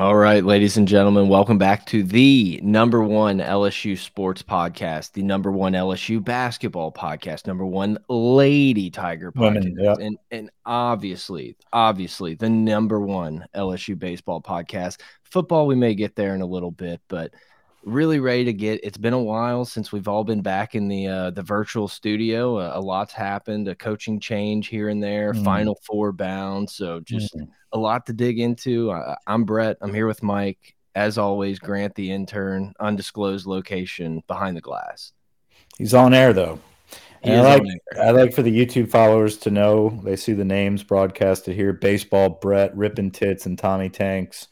All right, ladies and gentlemen, welcome back to the number one LSU sports podcast, the number one LSU basketball podcast, number one Lady Tiger podcast, Women, yep. and and obviously, obviously, the number one LSU baseball podcast. Football, we may get there in a little bit, but really ready to get. It's been a while since we've all been back in the uh, the virtual studio. Uh, a lot's happened, a coaching change here and there, Mm. Final Four bound, so just Mhm. a lot to dig into. I, I'm Brett. I'm here with Mike. As always, Grant the intern, undisclosed location behind the glass. He's on air though. And I like. I like for the YouTube followers to know they see the names broadcasted here: baseball, Brett, Rippin' Tits, and Tommy Tanks.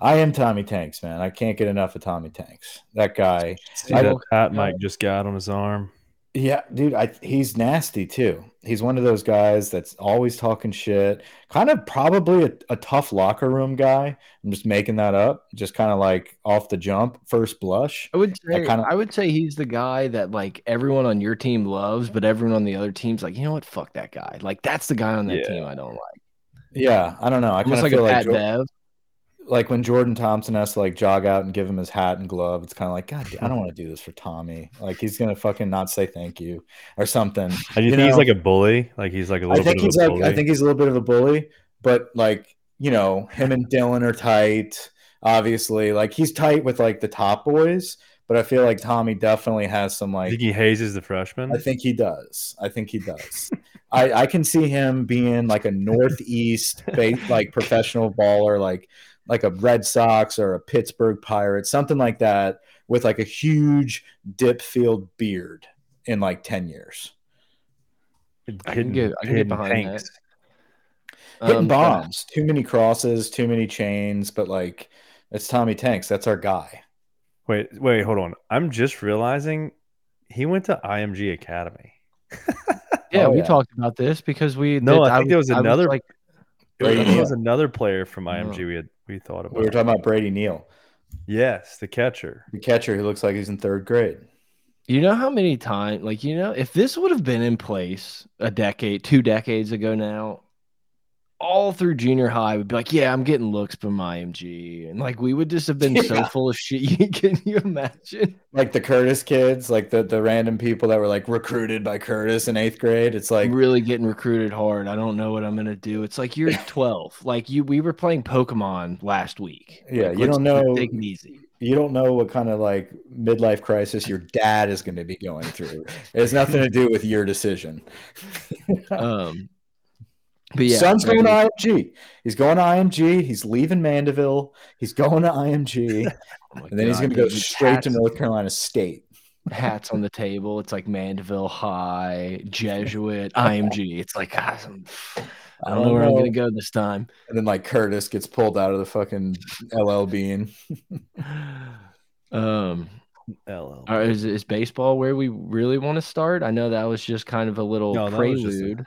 I am Tommy Tanks, man. I can't get enough of Tommy Tanks. That guy. See I that hat Mike just got on his arm. Yeah, dude, I he's nasty too. He's one of those guys that's always talking shit. Kind of probably a, a tough locker room guy. I'm just making that up. Just kind of like off the jump, first blush. I would I say kinda- I would say he's the guy that like everyone on your team loves, but everyone on the other team's like, you know what, fuck that guy. Like that's the guy on that Yeah. team I don't like. Yeah, I don't know. I kind Almost of like feel a like Pat Jo- Bev. Like when Jordan Thompson has to like jog out and give him his hat and glove, it's kind of like, God, I don't want to do this for Tommy. Like he's gonna fucking not say thank you or something. And you, You think he's like a bully? Like he's like a little I think bit he's of a like, bully. I think he's a little bit of a bully, but like you know, him and Dylan are tight. Obviously, like he's tight with like the top boys, but I feel like Tommy definitely has some I like. think he hazes the freshman. I think he does. I think he does. I, I can see him being like a northeast like professional baller, like like a Red Sox or a Pittsburgh Pirates, something like that, with like a huge dip field beard in like ten years, I can get- I can get behind that. hitting Um, bombs. Too many crosses, too many chains, but like it's Tommy Tanks. That's our guy. Wait, wait, hold on. I'm just realizing he went to IMG Academy. Yeah, Oh, we yeah. talked about this because we. No, did- I think there was I another- like, Brady Neal. was another player from. IMG we had we thought about. We were talking about Brady Neal, yes, the catcher. the catcher who looks like he's in third grade. You know how many times, like, you know, if this would have been in place a decade, two decades ago now, all through junior high, would be like, yeah, I'm getting looks from IMG. And like, we would just have been so full of shit. Can you imagine? like the Curtis kids, like the the random people that were like recruited by Curtis in eighth grade. It's like I'm really getting recruited hard. I don't know what I'm going to do. It's like you're 12. Like, you, we were playing Pokemon last week. Yeah, Like, you don't know- Take it easy. you don't know what kind of like midlife crisis your dad is going to be going through. It has nothing to do with your decision. Um, but yeah, Son's going to IMG. He's going to IMG. He's leaving Mandeville. He's going to IMG, oh and then he's going to go dude, straight to North Carolina State. hats on the table. It's like Mandeville High, Jesuit, IMG. It's like ah, some- I don't know where I'm gonna go this time. And then like Curtis gets pulled out of the fucking LL Bean. Um, LL. is is baseball where we really want to start? I know that was just kind of a little No, that was just a- prelude,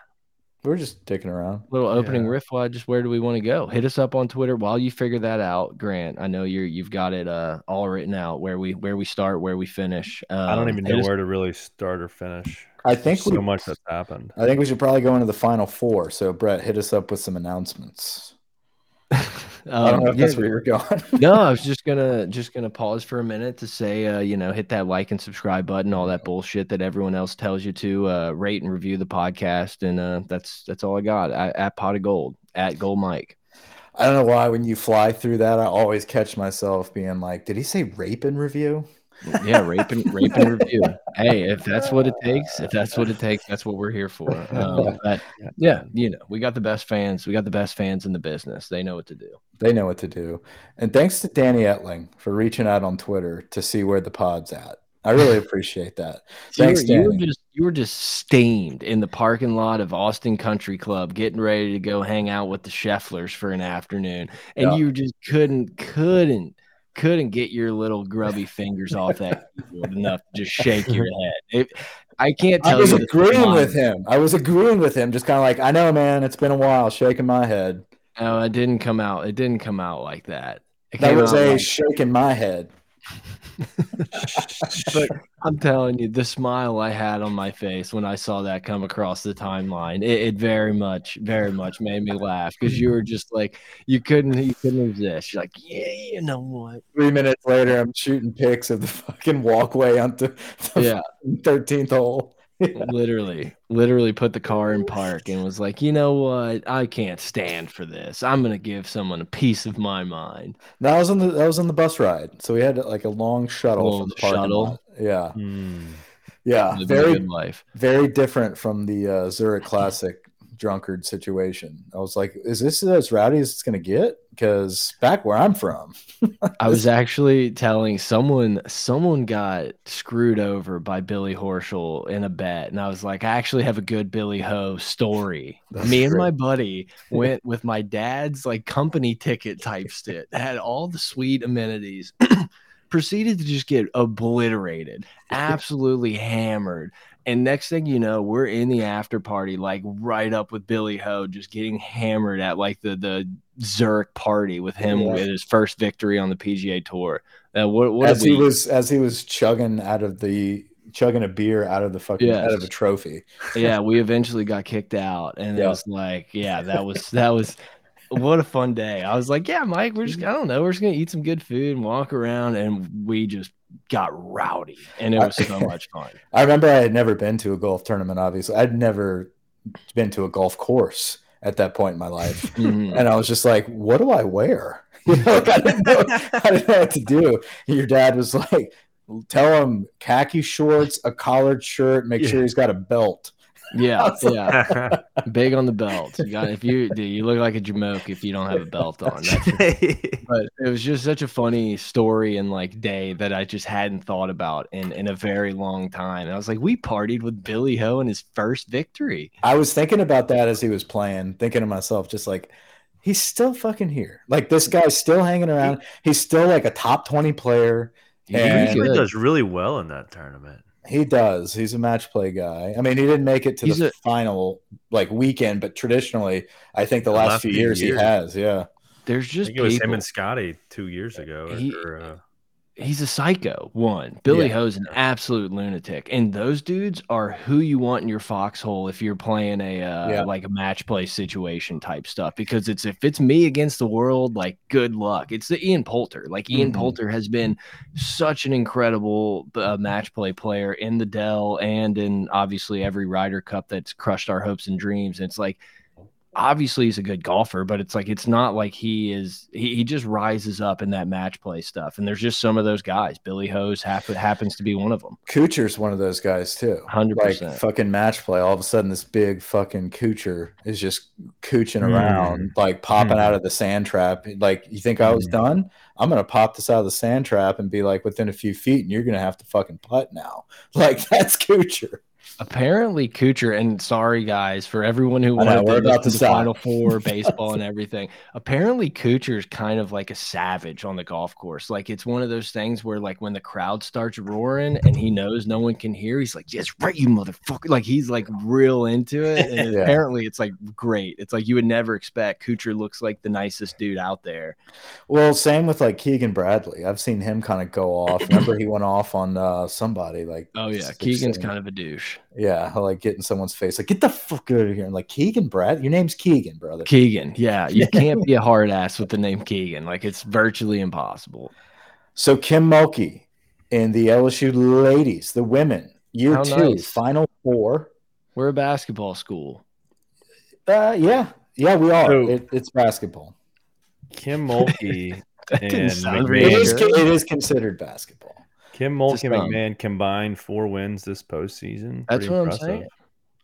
We're just dicking around. little opening Yeah. riff. Why? Just where do we want to go? Hit us up on Twitter while you figure that out, Grant. I know you're you've got it uh all written out where we where we start, where we finish. Um, I don't even know us- where to really start or finish. I think so we, much that's happened. I think we should probably go into the final four. So Brett, hit us up with some announcements. I don't Um, know if yeah, that's where you're going. no, I was just gonna just gonna pause for a minute to say, uh, you know, hit that like and subscribe button, all that bullshit that everyone else tells you to uh, rate and review the podcast, and uh, that's that's all I got. At, at pot of gold, at gold Mike. I don't know why when you fly through that, I always catch myself being like, "Did he say rape and review?" Yeah, rape and rape and review. Hey, if that's what it takes, if that's what it takes, that's what we're here for. Um, but yeah, you know, we got the best fans. We got the best fans in the business. They know what to do. They know what to do. And thanks to Danny Etling for reaching out on Twitter to see where the pod's at. I really appreciate that. You Thanks, were, you were Danny. just you were just steamed in the parking lot of Austin Country Club, getting ready to go hang out with the Schefflers for an afternoon, and Yeah. you just couldn't couldn't couldn't get your little grubby fingers off that enough to just shake your head. It, I can't I tell was you. this agreeing with him. I was agreeing with him, just kind of like, I know, man, it's been a while, shaking my head. No, it didn't come out. It didn't come out like that. It That was a like- shaking my head. but I'm telling you, the smile I had on my face when I saw that come across the timeline, it, it very much, very much made me laugh because you were just like, you couldn't, you couldn't resist. You're like, yeah, you know what? Three minutes later, I'm shooting pics of the fucking walkway onto the Yeah, 13th hole. Literally, literally put the car in park and was like, you know what? I can't stand for this. I'm gonna give someone a piece of my mind. That was on the that was on the bus ride. So we had like a long shuttle from the shuttle. lot. Yeah, Hmm. yeah, very life. very different from the uh, Zurich Classic drunkard situation. I was like, is this as rowdy as it's gonna get? Because back where I'm from, I was actually telling someone someone got screwed over by Billy Horschel in a bet, and I was like, I actually have a good Billy Ho story. That's Me and my buddy went with my dad's like company ticket type stit, had all the sweet amenities. Proceeded to just get obliterated, absolutely hammered. And next thing you know, we're in the after party, like right up with Billy Ho, just getting hammered at like the the Zurich party with him Yeah. with his first victory on the PGA Tour. Uh, what what as did he was as he was chugging out of the chugging a beer out of the fucking Yes. out of a trophy. yeah, we eventually got kicked out, and it was like, yeah, that was that was what a fun day. I was like, yeah, Mike, we're just I don't know, we're just gonna eat some good food and walk around, and we just got rowdy, and it was so much fun. I remember I had never been to a golf tournament. Obviously, I'd never been to a golf course at that point in my life, Mhm. and I was just like, "What do I wear?" You know, like, I didn't know, I didn't know what to do. And your dad was like, "Tell him khaki shorts, a collared shirt, make sure he's got a belt." Yeah, yeah, big on the belt. You got if you dude, you look like a jamoke if you don't have a belt on. That's but it was just such a funny story and like day that I just hadn't thought about in in a very long time. And I was like, we partied with Billy Ho in his first victory. I was thinking about that as he was playing, thinking to myself, just like, he's still fucking here. Like this guy's still hanging around. He's still like a top twenty player. He And- He usually does really well in that tournament. He does. He's a match play guy. I mean, he didn't make it to He's the a- final like weekend, but traditionally, I think the The last, last few few years, years. he has. Yeah. There's I just think it was him and Scotty two years ago. He- or, uh, he's a psycho. One, Billy Yeah. Ho's an absolute lunatic, and those dudes are who you want in your foxhole if you're playing a uh, Yeah. like a match play situation type stuff. Because it's if it's me against the world, like good luck. It's the Ian Poulter. Like Ian Mhm. Poulter has been such an incredible uh, match play player in the Dell and in obviously every Ryder Cup that's crushed our hopes and dreams. And it's like obviously he's a good golfer, but it's like it's not like he is he, he just rises up in that match play stuff. And there's just some of those guys. Billy Ho's happen, happens to be one of them. Kuchar's one of those guys too. Hundred Like percent. fucking match play. All of a sudden, this big fucking Kuchar is just cooching around, like popping Hmm. out of the sand trap. Like, you think I was done? I'm gonna pop this out of the sand trap and be like within a few feet, and you're gonna have to fucking putt now. Like that's Kuchar. Apparently, Kuchar, and sorry guys for everyone who I know, we're to about to to stop. Final Four, baseball, and everything. Apparently, Kuchar is kind of like a savage on the golf course. Like it's one of those things where, like, when the crowd starts roaring and he knows no one can hear, he's like, "Yes, right, you motherfucker!" Like he's like real into it. And Yeah. apparently, it's like great. It's like you would never expect. Kuchar looks like the nicest dude out there. Well, same with like Keegan Bradley. I've seen him kind of go off. Remember, he went off on uh, somebody. Like, Oh yeah, Keegan's kind of a douche. Yeah, like get in someone's face, like get the fuck out of here. And like Keegan Brad, your name's Keegan, brother. Keegan, yeah, you can't be a hard ass with the name Keegan. Like it's virtually impossible. So Kim Mulkey and the LSU ladies, the women, year How two, nice. final four. We're a basketball school. Uh, yeah, yeah, we are. So- it, it's basketball. Kim Mulkey and. it is, it is considered basketball. Kim Mulkey and um, McMahon combined four wins this postseason. That's Pretty what impressive. I'm saying.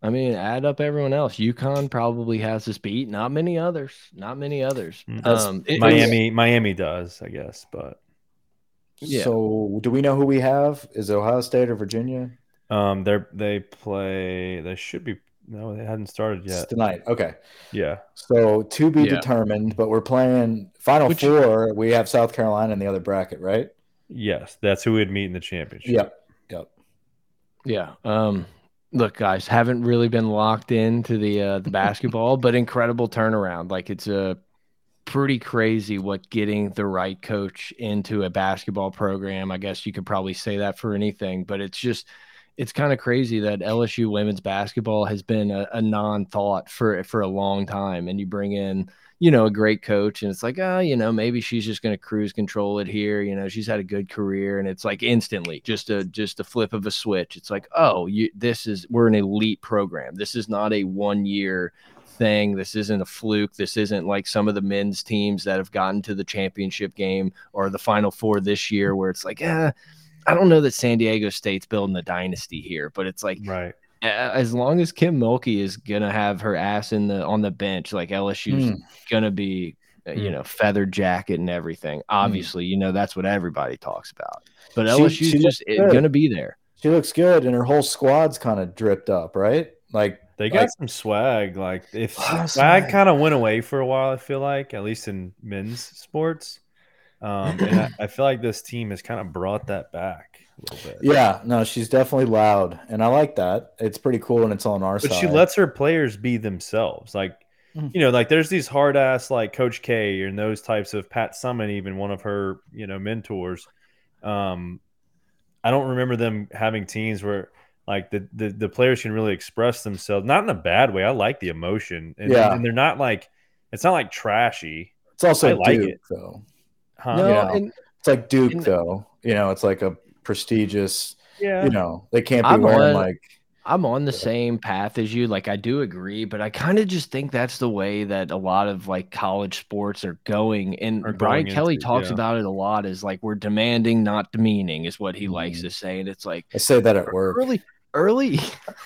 I mean, add up everyone else. UConn probably has this beat. Not many others. Not many others. Mm. Um, it- it was- Miami, Miami does, I guess, but Yeah. So, do we know who we have? Is it Ohio State or Virginia? um, they are they play. They should be. No, they hadn't started It's yet. tonight. Okay. Yeah, So to be Yeah. determined, but we're playing final Which- four. We have South Carolina in the other bracket, right? Yes, that's who we'd meet in the championship. Yep. Yep. Yeah. Um, look, guys, haven't really been locked into the uh, the basketball, but incredible turnaround. Like it's a pretty crazy what getting the right coach into a basketball program. I guess you could probably say that for anything, but it's just it's kind of crazy that LSU women's basketball has been a, a non-thought for for a long time, and you bring in you know a great coach, and it's like oh, you know maybe she's just going to cruise control it here. You know she's had a good career, and it's like instantly just a just a flip of a switch. It's like oh, you this is we're an elite program. This is not a one year thing. This isn't a fluke. This isn't like some of the men's teams that have gotten to the championship game or the final four this year, where it's like, ah, I don't know that San Diego State's building the dynasty here, but it's like right. As long as Kim Mulkey is gonna have her ass in the on the bench, like LSU's mm. gonna be, mm. you know, feathered jacket and everything. Obviously, mm. you know that's what everybody talks about. But LSU's she, she just gonna be there. She looks good, and her whole squad's kind of dripped up, right? Like they got like, some swag. Like if swag kind of went away for a while, I feel like at least in men's sports. Um, and I, I, feel like this team has kind of brought that back a little bit. Yeah, no, she's definitely loud, and I like that. It's pretty cool, and it's on our but side. she lets her players be themselves. Like, mm. you know, like there's these hard ass like Coach K and those types of Pat Summitt, even one of her you know mentors. Um, I don't remember them having teams where like the, the the players can really express themselves, not in a bad way. I like the emotion, and, yeah, and they're not like it's not like trashy. It's also I like Duke, it though. Huh? No, yeah. and, it's like Duke and, though. You know, it's like a prestigious. Yeah. You know, they can't be I'm wearing on, like. I'm on the yeah. same path as you. Like, I do agree, but I kind of just think that's the way that a lot of like college sports are going. And are Brian going Kelly into, talks yeah. about it a lot. Is like we're demanding, not demeaning, is what he mm. likes to say. And it's like I say that at work. Early, early.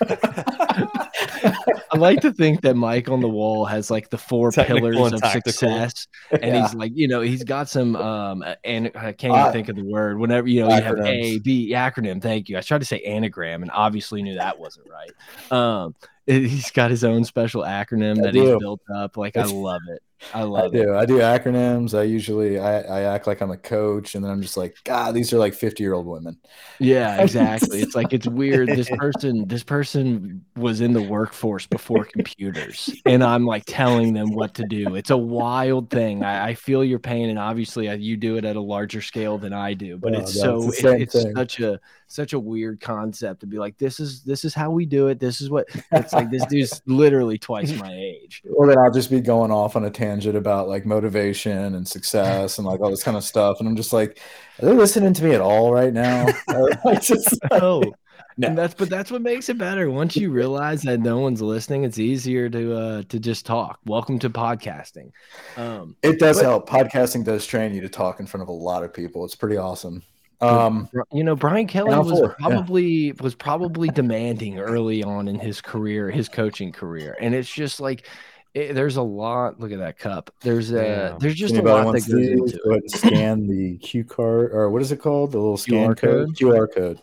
I like to think that Mike on the wall has like the four Technical pillars of tactical. success, and yeah. he's like, you know, he's got some, um, and I can't even uh, think of the word. Whenever you know, acronyms. you have A, B acronym. Thank you. I tried to say anagram, and obviously knew that wasn't right. Um, he's got his own special acronym I that do. he's built up. Like I love it. I love I do. It. I do acronyms. I usually I, I act like I'm a coach, and then I'm just like, God, these are like 50 year old women. Yeah, exactly. it's like it's weird. This person, this person was in the workforce before computers, and I'm like telling them what to do. It's a wild thing. I, I feel your pain, and obviously uh, you do it at a larger scale than I do. But oh, it's so it, it's thing. such a such a weird concept to be like, this is this is how we do it. This is what it's like. This dude's literally twice my age. Well, then I'll just be going off on a tangent about like motivation and success and like all this kind of stuff, and I'm just like, are they listening to me at all right now? just no. No. And that's but that's what makes it better. Once you realize that no one's listening, it's easier to uh to just talk. Welcome to podcasting. Um it does but, help. Podcasting does train you to talk in front of a lot of people. It's pretty awesome. Um, you know, Brian Kelly was four, probably yeah. was probably demanding early on in his career, his coaching career, and it's just like it, eh, there's a lot. Look at that cup. There's a yeah. there's just Anybody a lot that goes into go it. scan the Q card or what is it called? The little scan QR code. QR code.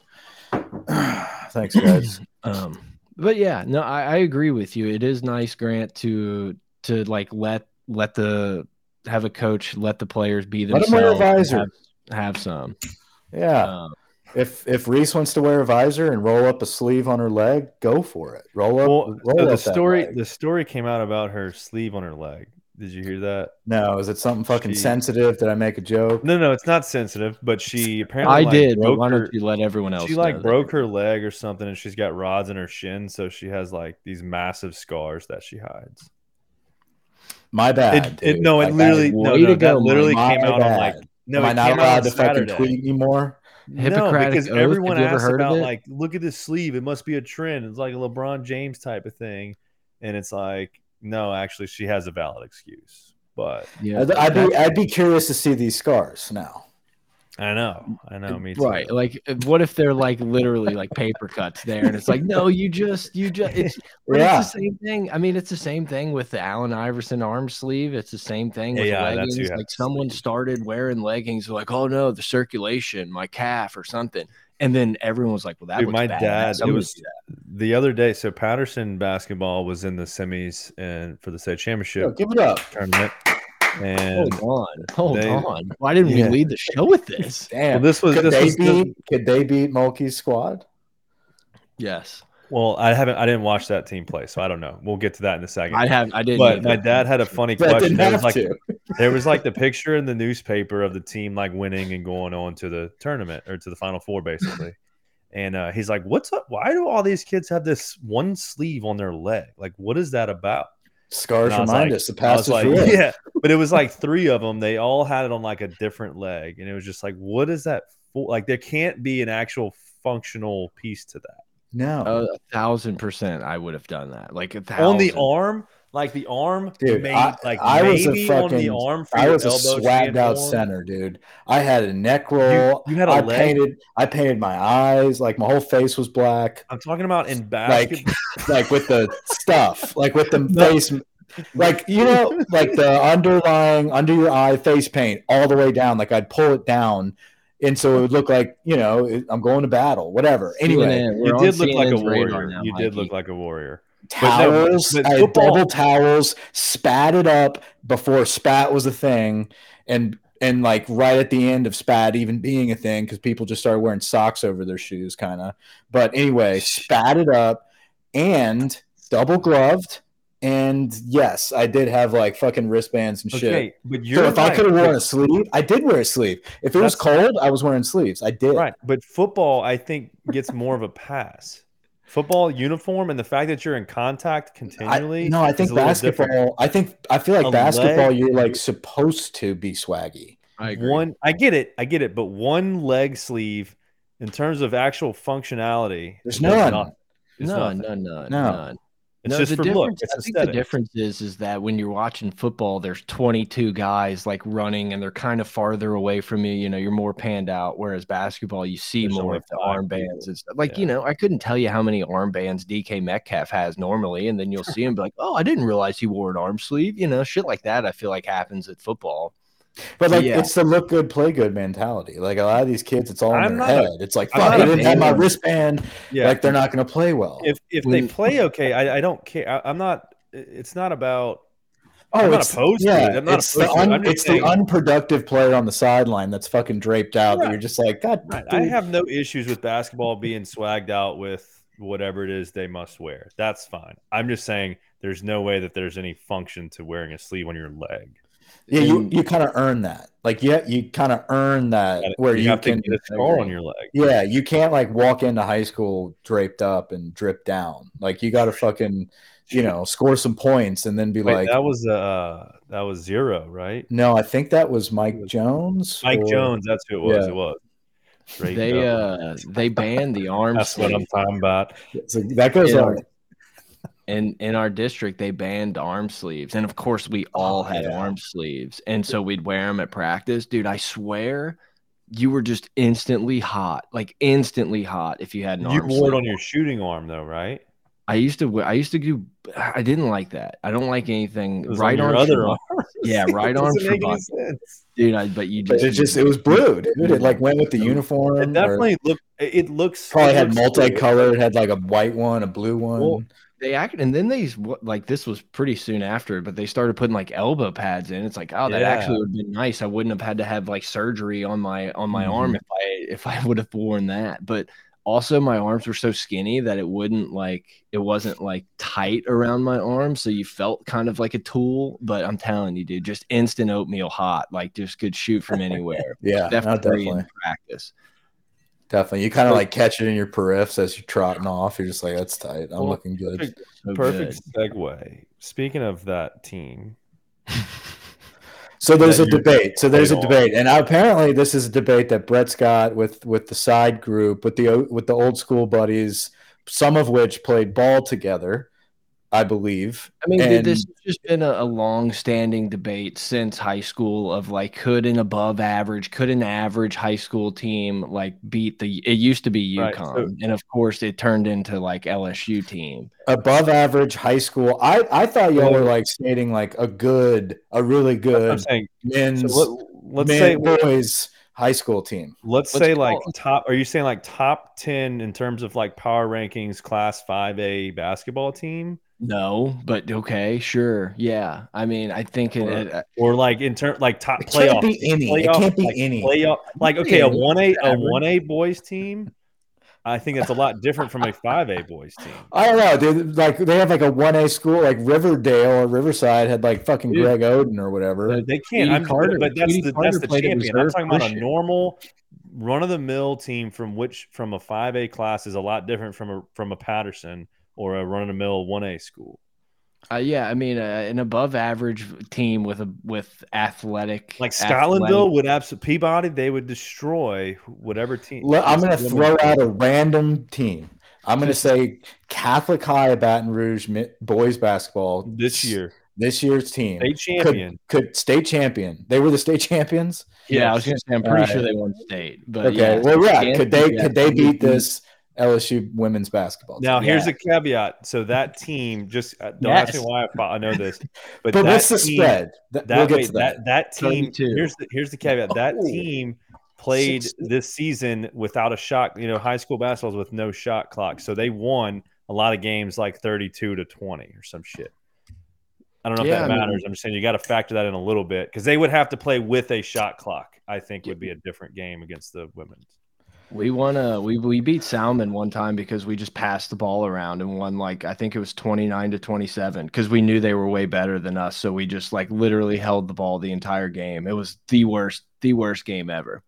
Thanks, guys. um, but yeah, no, I, I agree with you. It is nice, Grant, to to like let let the have a coach let the players be themselves. Let them wear a visor. Have, have some. Yeah. Um, if if Reese wants to wear a visor and roll up a sleeve on her leg, go for it. Roll up. Well, roll so the story the story came out about her sleeve on her leg. Did you hear that? No, is it something fucking she, sensitive? Did I make a joke? No, no, it's not sensitive. But she apparently I like, did. But why don't you let everyone else? She like broke her leg or something, and she's got rods in her shin, so she has like these massive scars that she hides. My bad. It, it, no, it literally no, no, that literally came out on like no, Am I not allowed to fucking tweet anymore? No, because oath. everyone asks about like, look at this sleeve. It must be a trend. It's like a LeBron James type of thing, and it's like, no, actually, she has a valid excuse. But yeah, I'd, I'd be I'd be curious to see these scars now. I know, I know, me too. Right, like, uh, what if they're like literally like paper cuts there, and it's like, no, you just, you just, it's, yeah. it's the same thing. I mean, it's the same thing with the Allen Iverson arm sleeve. It's the same thing with yeah, leggings. Like, someone started wearing leggings, like, oh no, the circulation, my calf or something, and then everyone was like, well, that. Dude, my bad. dad, it was the other day. So Patterson basketball was in the semis and for the state championship. Yo, give it up tournament. And hold on, hold they, on. Why didn't yeah. we lead the show with this? Damn. Well, this was could this they was beat the, could they beat Mulkey's squad? Yes. Well, I haven't. I didn't watch that team play, so I don't know. We'll get to that in a second. I have. I didn't. But my dad had a funny question. It was like, there was like the picture in the newspaper of the team like winning and going on to the tournament or to the final four basically. And uh, he's like, "What's up? Why do all these kids have this one sleeve on their leg? Like, what is that about?" Scars And I was remind like- us the past is like, real. yeah, but it was like three of them. They all had it on like a different leg, and it was just like, what is that for? Like, there can't be an actual functional piece to that No, a thousand percent, I would have done that. Like a thousand. on the arm. Like the arm, Dude, made, I- like I was a maybe on the fucking- arm for I was a elbow swagged out stand on. center, dude. I had a neck roll. you had a I leg? painted. I painted my eyes. Like my whole face was black. I'm talking about in Like, basketball. like with the stuff. Like with the face. Like you know, like the underlying under your eye face paint all the way down. Like I'd pull it down, and so it would look like you know I'm going to battle. Whatever. Anyway, CNN, you did look like a warrior. now, you did look like a warrior. But no, but- towels. I football- double towels, spat it up before spat was a thing, and and like right at the end of spat even being a thing because people just started wearing socks over their shoes, kind of. But anyway, spat it up and double gloved. And yes, I did have like fucking wristbands and shit. Okay, but you're So if I could have worn a sleeve, I did wear a sleeve. If it was cold, I was wearing sleeves. I did. Right, but football, I think, gets more of a pass. Football uniform and the fact that you're in contact I, continually. no, I think a little different. basketball. I think I feel like A basketball. leg- You're like supposed to be swaggy. I agree. One, I get it, I get it, but one leg sleeve, in terms of actual functionality, There's it does none. nothing. It's none, nothing. none, none, No. none. It's No, just the for look. difference- It's I think the difference is is that when you're watching football, there's 22 guys like running, and they're kind of farther away from you. You know, you're more panned out. Whereas basketball, you see There's more of the armbands and stuff. Like Yeah. you know, I couldn't tell you how many armbands DK Metcalf has normally, and then you'll see him be like, "Oh, I didn't realize he wore an arm sleeve." You know, shit like that. I feel like happens at football. But like, Yeah. it's the look good, play good mentality. Like a lot of these kids, it's all in I'm their not a- head. it's like, fuck, not I a didn't have my wristband. Yeah, Like they're not going to play well. if if they mm. play okay, I, I don't care. I, I'm not. It's not about. oh, I'm not it's, opposed to yeah, it. I'm not it's the, opposed to it. un- I'm just it's the unproductive player on the sideline that's fucking draped out. That you're just like, God, Right. I have no issues with basketball being swagged out with whatever it is they must wear. That's fine. I'm just saying there's no way that there's any function to wearing a sleeve on your leg. Yeah, you And- you kind of earn that. Like, yeah, you kind of earn that where you, have can. to get a scar on your leg. Yeah, you can't like walk into high school draped up and drip down. Like you got to fucking, you know, score some points and then be Wait, like, that was uh that was zero, right? no, I think that was Mike Jones. Mike or- Jones, that's who it was. Yeah. It was. Straight They up. uh they banned the arm that's what I'm talking about. So that goes Yeah. on. In in our district they banned arm sleeves and of course we oh, all Oh, had yeah. arm sleeves and so we'd wear them at practice dude i swear you were just instantly hot like instantly hot if you had an arm. You wore it on your shooting arm though, right? i used to i used to do i didn't like that i don't like anything right on arm other arm. yeah right It arm doesn't for make any buck- sense. dude I, but you But just it just it was blue, dude. It like went with the uniform. It or definitely look. It looks probably it had multicolored. It had like a white one, a blue one. Well, they act and then they like this was pretty soon after but they started putting like elbow pads in. It's like oh that Yeah. actually would have been nice. I wouldn't have had to have like surgery on my on my arm mm-hmm. if i if i would have worn that. But also my arms were so skinny that it wouldn't like it wasn't like tight around my arm so you felt kind of like a tool but i'm telling you dude just instant oatmeal hot like just could shoot from anywhere. Yeah, definitely, definitely, in practice definitely. You kind of like catch it in your periffs as you're trotting off. You're just like, that's tight. I'm Well, looking good. perfect, so perfect good. segue. Speaking of that team, So there's a debate. So there's a debate, and apparently this is a debate that Brett's got with with the side group with the with the old school buddies, some of which played ball together, I believe. I mean, And- this has just been a, a long-standing debate since high school of like, could an above average, could an average high school team like beat the? It used to be Right, UConn, so- and of course, it turned into like LSU team. above average high school. I I thought y'all were like stating like a good, a really good saying. men's So let, us men, say boys high school team. let's, let's say like it- top. Are you saying like top ten in terms of like power rankings, class five A basketball team, No, but okay, sure, yeah. I mean, I think it. Or- it uh, or like in term like top It can't playoff? be any. It playoff- can't be like any. Playoff, like okay, a one A a one A boys team. I think that's a lot different from a five A boys team. I don't know, dude. Like they have like a one A school, like Riverdale or Riverside had like fucking Dude. Greg Oden or whatever. They can't. Speedy I'm, Carter- but that's Speedy the Carter that's the champion. I'm talking about a normal run of the mill team from which from a five A class is a lot different from a from a Patterson or a run of the mill one A school. Uh, yeah, I mean, uh, an above average team with a with athletic, Like athletic- Scotlandville would absolutely Peabody, they would destroy whatever team. Le- I'm going to Women's throw team. out a random team. I'm going to say Catholic High of Baton Rouge boys basketball this year. This year's team State champion. Could, could state champion. They were the state champions. Yeah, I was gonna say, I'm pretty All sure they won state, but Okay. yeah, well, yeah. Could they yeah, could they beat Kansas. this LSU women's basketball? Now team? here's Yeah. a caveat. So that team just uh, don't ask me why I, fo- I know this, but, But that what's the team- spread? Th- That we'll get wait, to that. that that team 32. here's the here's the caveat. That Oh. team played 60. this season without a shot. You know, high school basketballs with no shot clock, so they won a lot of games like 32 to 20 or some shit. I don't know Yeah, if I that matters. I'm just saying you got to factor that in a little bit because they would have to play with a shot clock. I think would be a different game against the women's. We won a we we beat Salmen one time because we just passed the ball around and won like I think it was 29 to 27 because we knew they were way better than us so we just like literally held the ball the entire game. It was the worst the worst game ever.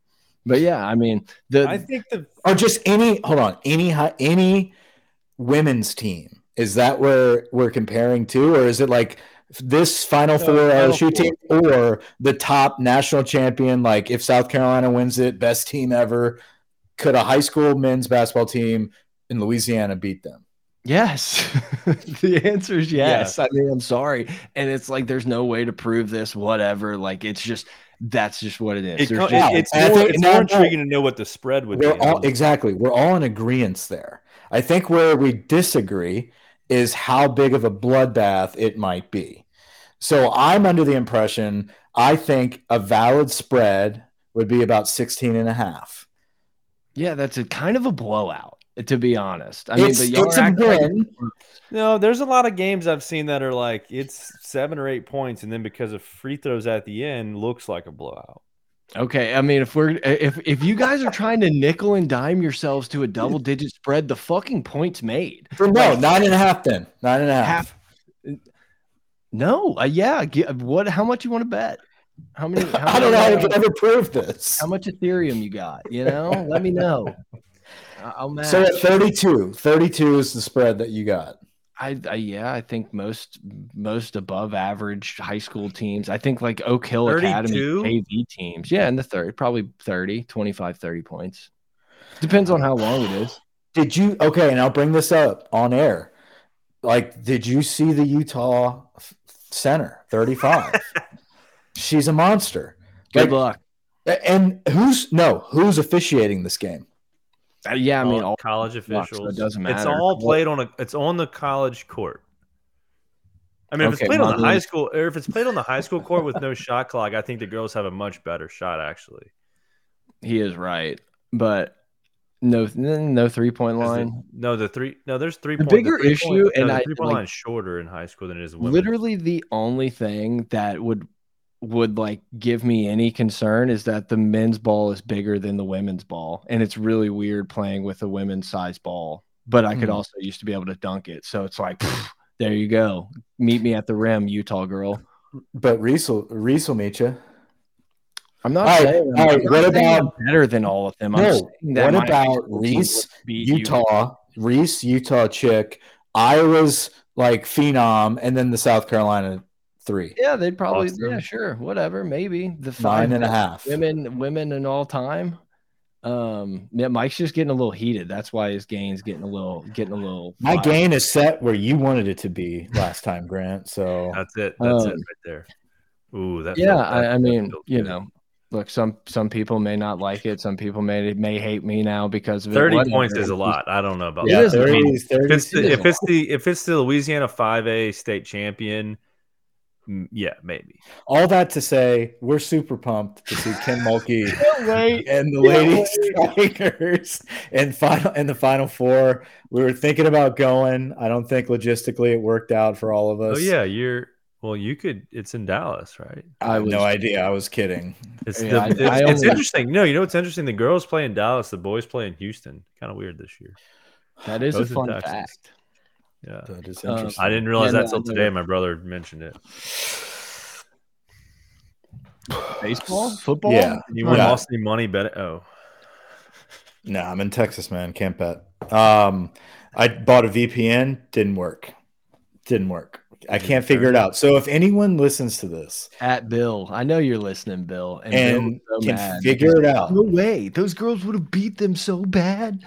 But yeah, I mean the I think the or just any hold on any hi- any women's team is that where we're comparing to or is it like this final No, four Final LSU Four. team or the top national champion like if South Carolina wins it best team ever could a high school men's basketball team in Louisiana beat them Yes. the answer is yes. I mean, I'm sorry. And it's like there's no way to prove this, whatever. Like it's just that's just what it is. it, just- it- it's And more, think- it's no, more no. intriguing to know what the spread would we're be. all exactly we're all in agreement there I think where we disagree is how big of a bloodbath it might be so I'm under the impression I think a valid spread would be about 16 and a half yeah, that's a kind of a blowout, to be honest. I it's, mean, but y'all it's a acting like- win No, there's a lot of games I've seen that are like it's seven or eight points, and then because of free throws at the end, looks like a blowout. Okay, I mean, if we're if if you guys are trying to nickel and dime yourselves to a double digit spread, the fucking point's made. For no Like, nine and a half then nine and a half, half. No, uh, yeah. Get, what? How much you want to bet? How many? How I don't know how many, we could uh, ever prove this How much Ethereum you got? You know, let me know. I- I'll match. so at 32 32 is the spread that you got I, I yeah, I think most most above average high school teams. I think like Oak Hill Academy AV teams. Yeah, in the third, probably 30, 25, 30 points. Depends on how long it is. Did you okay? And I'll bring this up on air. Like, did you see the Utah center 35? She's a monster. Good Like, luck. And who's no? Who's officiating this game? Uh, yeah, I mean, All all college luck, so it officials. doesn't matter. It's all played on a. It's on the college court. I mean, if Okay, it's played on well, the high school, or if it's played on the high school court with no shot clock, I think the girls have a much better shot. Actually, he is right, but no, no three point 'Cause the- line. no, the three. No, there's three. The point, bigger three issue, point, no, and the I- three point like- line is shorter in high school than it is women. Literally, the only thing that would would like give me any concern is that the men's ball is bigger than the women's ball, and it's really weird playing with a women's size ball. But I could Hmm. also used to be able to dunk it, so it's like, there you go. Meet me at the rim, Utah girl. But Reese will, Reese will meet you. I'm not All right, saying, all right, I'm not what saying about- I'm better than all of them. I'm No, saying that what about Reese, would beat you. Utah, Reese, Utah chick, Iowa's like phenom, and then the South Carolina three Yeah, they'd probably. Boston. Yeah, sure, whatever, maybe the five nine and a half. women women in all time. Um, yeah, Mike's just getting a little heated. That's why his gain's getting a little getting a little. My wild. gain is set where you wanted it to be last time, Grant. So That's it. That's it Um, right there. Ooh, that. Yeah, felt- that- I, I mean, you know, look, some some people may not like it. Some people may may hate me now because of it. thirty Whatever. points is a lot. I don't know about It yeah, that. is a lot. 30, If 30 it's, the, if it's the if it's the Louisiana five A state champion, Mm, yeah, maybe. all that to say, we're super pumped to see Kim Mulkey and the Yeah, Lady Strikers in final in the final four. We were thinking about going. I don't think logistically it worked out for all of oh, us. Oh yeah, you're well. You could. It's in Dallas, right? I I have no idea. I was kidding. It's, Yeah, the, I- it's, I it's only- interesting. No, you know what's interesting? The girls play in Dallas, the boys play in Houston. Kind of weird this year. That is Both a in fun Texas. fact. Yeah. That is Um, interesting. I didn't realize Yeah, that no, till today. My brother mentioned it. Baseball, football. Yeah. Anyone Yeah. lost any money? Bet oh, No, I'm in Texas, man. Can't bet. Um, I bought a VPN, didn't work. Didn't work. I can't figure it out. So if anyone listens to this At Bill, I know you're listening, Bill, and, and Bill so can mad figure it out, No way, those girls would have beat them so bad.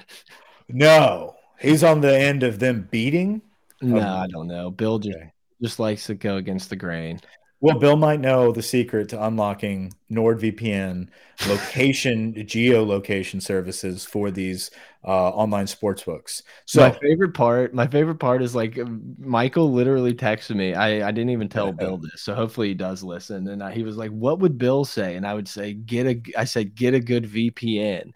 no, he's on the end of them beating. No, Um, I don't know. Bill just Okay. just likes to go against the grain. Well, Bill might know the secret to unlocking NordVPN location geolocation services for these uh, online sports books. So my favorite part, my favorite part is like Michael literally texted me. I I didn't even tell Bill this, so hopefully he does listen. And I, he was like, "What would Bill say?" And I would say, "Get a." I said, "Get a good VPN."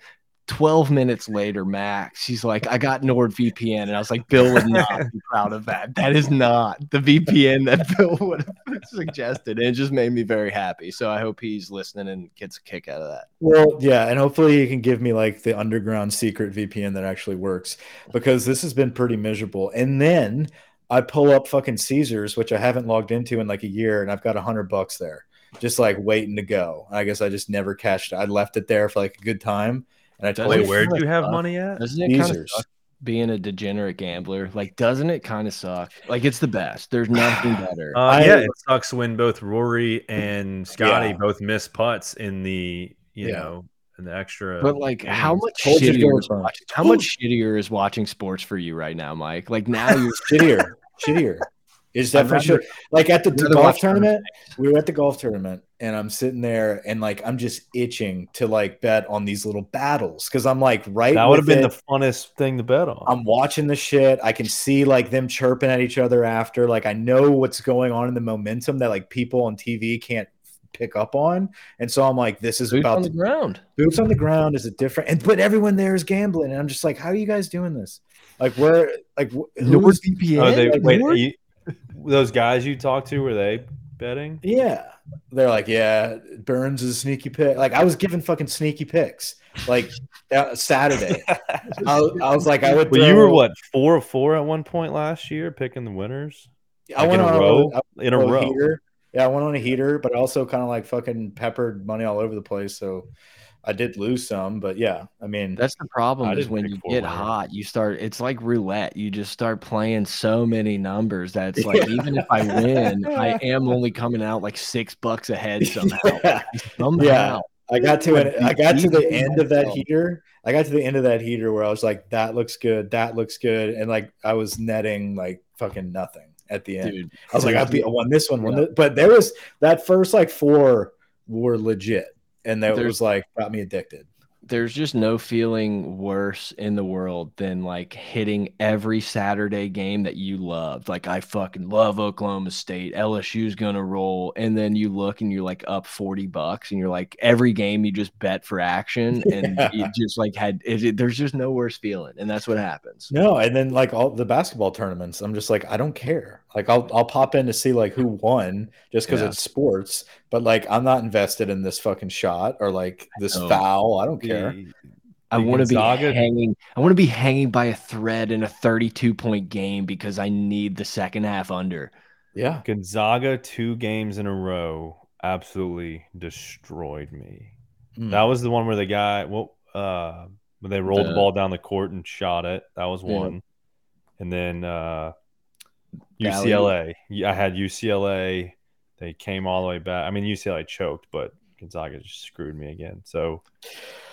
12 minutes later, Max, she's like, I got NordVPN. And I was like, Bill would not be proud of that. That is not the VPN that Bill would have suggested. And it just made me very happy. So I hope he's listening and gets a kick out of that. Well, yeah, and hopefully he can give me like the underground secret VPN that actually works because this has been pretty miserable. And then I pull up fucking Caesars, which I haven't logged into in like a year, and I've got a hundred bucks there, just like waiting to go. I guess I just never cashed. it. I left it there for like a good time, and I told Wait, Wait, you, where kinda do you have suck. money at? Doesn't it kind of suck being a degenerate gambler? Like, doesn't it kind of suck? Like, it's the best. There's nothing better. Uh, I- yeah, it sucks when both Rory and Scotty Yeah. both miss putts in the you Yeah. know in the extra. But like, how much Told you to go shittier is watching, how much shittier is watching sports for you right now, Mike? Like now you're shittier, shittier. It's I'd definitely rather- shit. Like at the, the golf watch tournament, we were at the golf tournament, and I'm sitting there, and like I'm just itching to like bet on these little battles because I'm like right. that would have been it. the funnest thing to bet on. I'm watching the shit. I can see like them chirping at each other after. Like I know what's going on in the momentum that like people on TV can't pick up on. And so I'm like, this is boots about on the to, ground. boots on the ground is a different and but everyone there is gambling. And I'm just like, how are you guys doing this? Like where like wh- who's NordVPN. oh, they, like, wait, Nord- are you, those guys you talked to were they betting? yeah. They're like, yeah, Burns is a sneaky pick. Like I was giving fucking sneaky picks like uh, Saturday. I, was- I was like, I would. Well, you were what four of four at one point last year, picking the winners I Like, went in a on row. I in a row. heater. Yeah, I went on a heater, but I also kind of like fucking peppered money all over the place. So I did lose some, but yeah, I mean, That's the problem is when you get hot, you start. It's like roulette. You just start playing so many numbers that it's like even if I win, I am only coming out like six bucks ahead somehow. yeah. Somehow. Yeah. I got to it. I got to the end of that heater. I got to the end of that heater where I was like, that looks good. That looks good. And like, I was netting like fucking nothing at the end. dude. I was like, I beat, I won this one, won Yeah. this. but there was that first like four were legit, and that There's- was like got me addicted. there's just no feeling worse in the world than like hitting every Saturday game that you loved. Like I fucking love Oklahoma State. LSU's gonna roll, and then you look and you're like up forty bucks, and you're like every game you just bet for action, and Yeah. you just like had. It, it- there's just no worse feeling, and that's what happens. No, and then like all the basketball tournaments, I'm just like, I don't care. Like I'll I'll pop in to see like who won just because Yeah. it's sports, but like I'm not invested in this fucking shot or like this know. foul. I don't care. The- I want to be hanging. I want to be hanging by a thread in a 32 point game because I need the second half under. Yeah. Gonzaga two games in a row absolutely destroyed me. Mm. That was the one where the guy, well, uh, when they rolled the, The- ball down the court and shot it. That was Yeah. one. And then uh, Valley. UCLA. Yeah, I had UCLA. They came all the way back. I mean, UCLA choked, but Gonzaga just screwed me again. So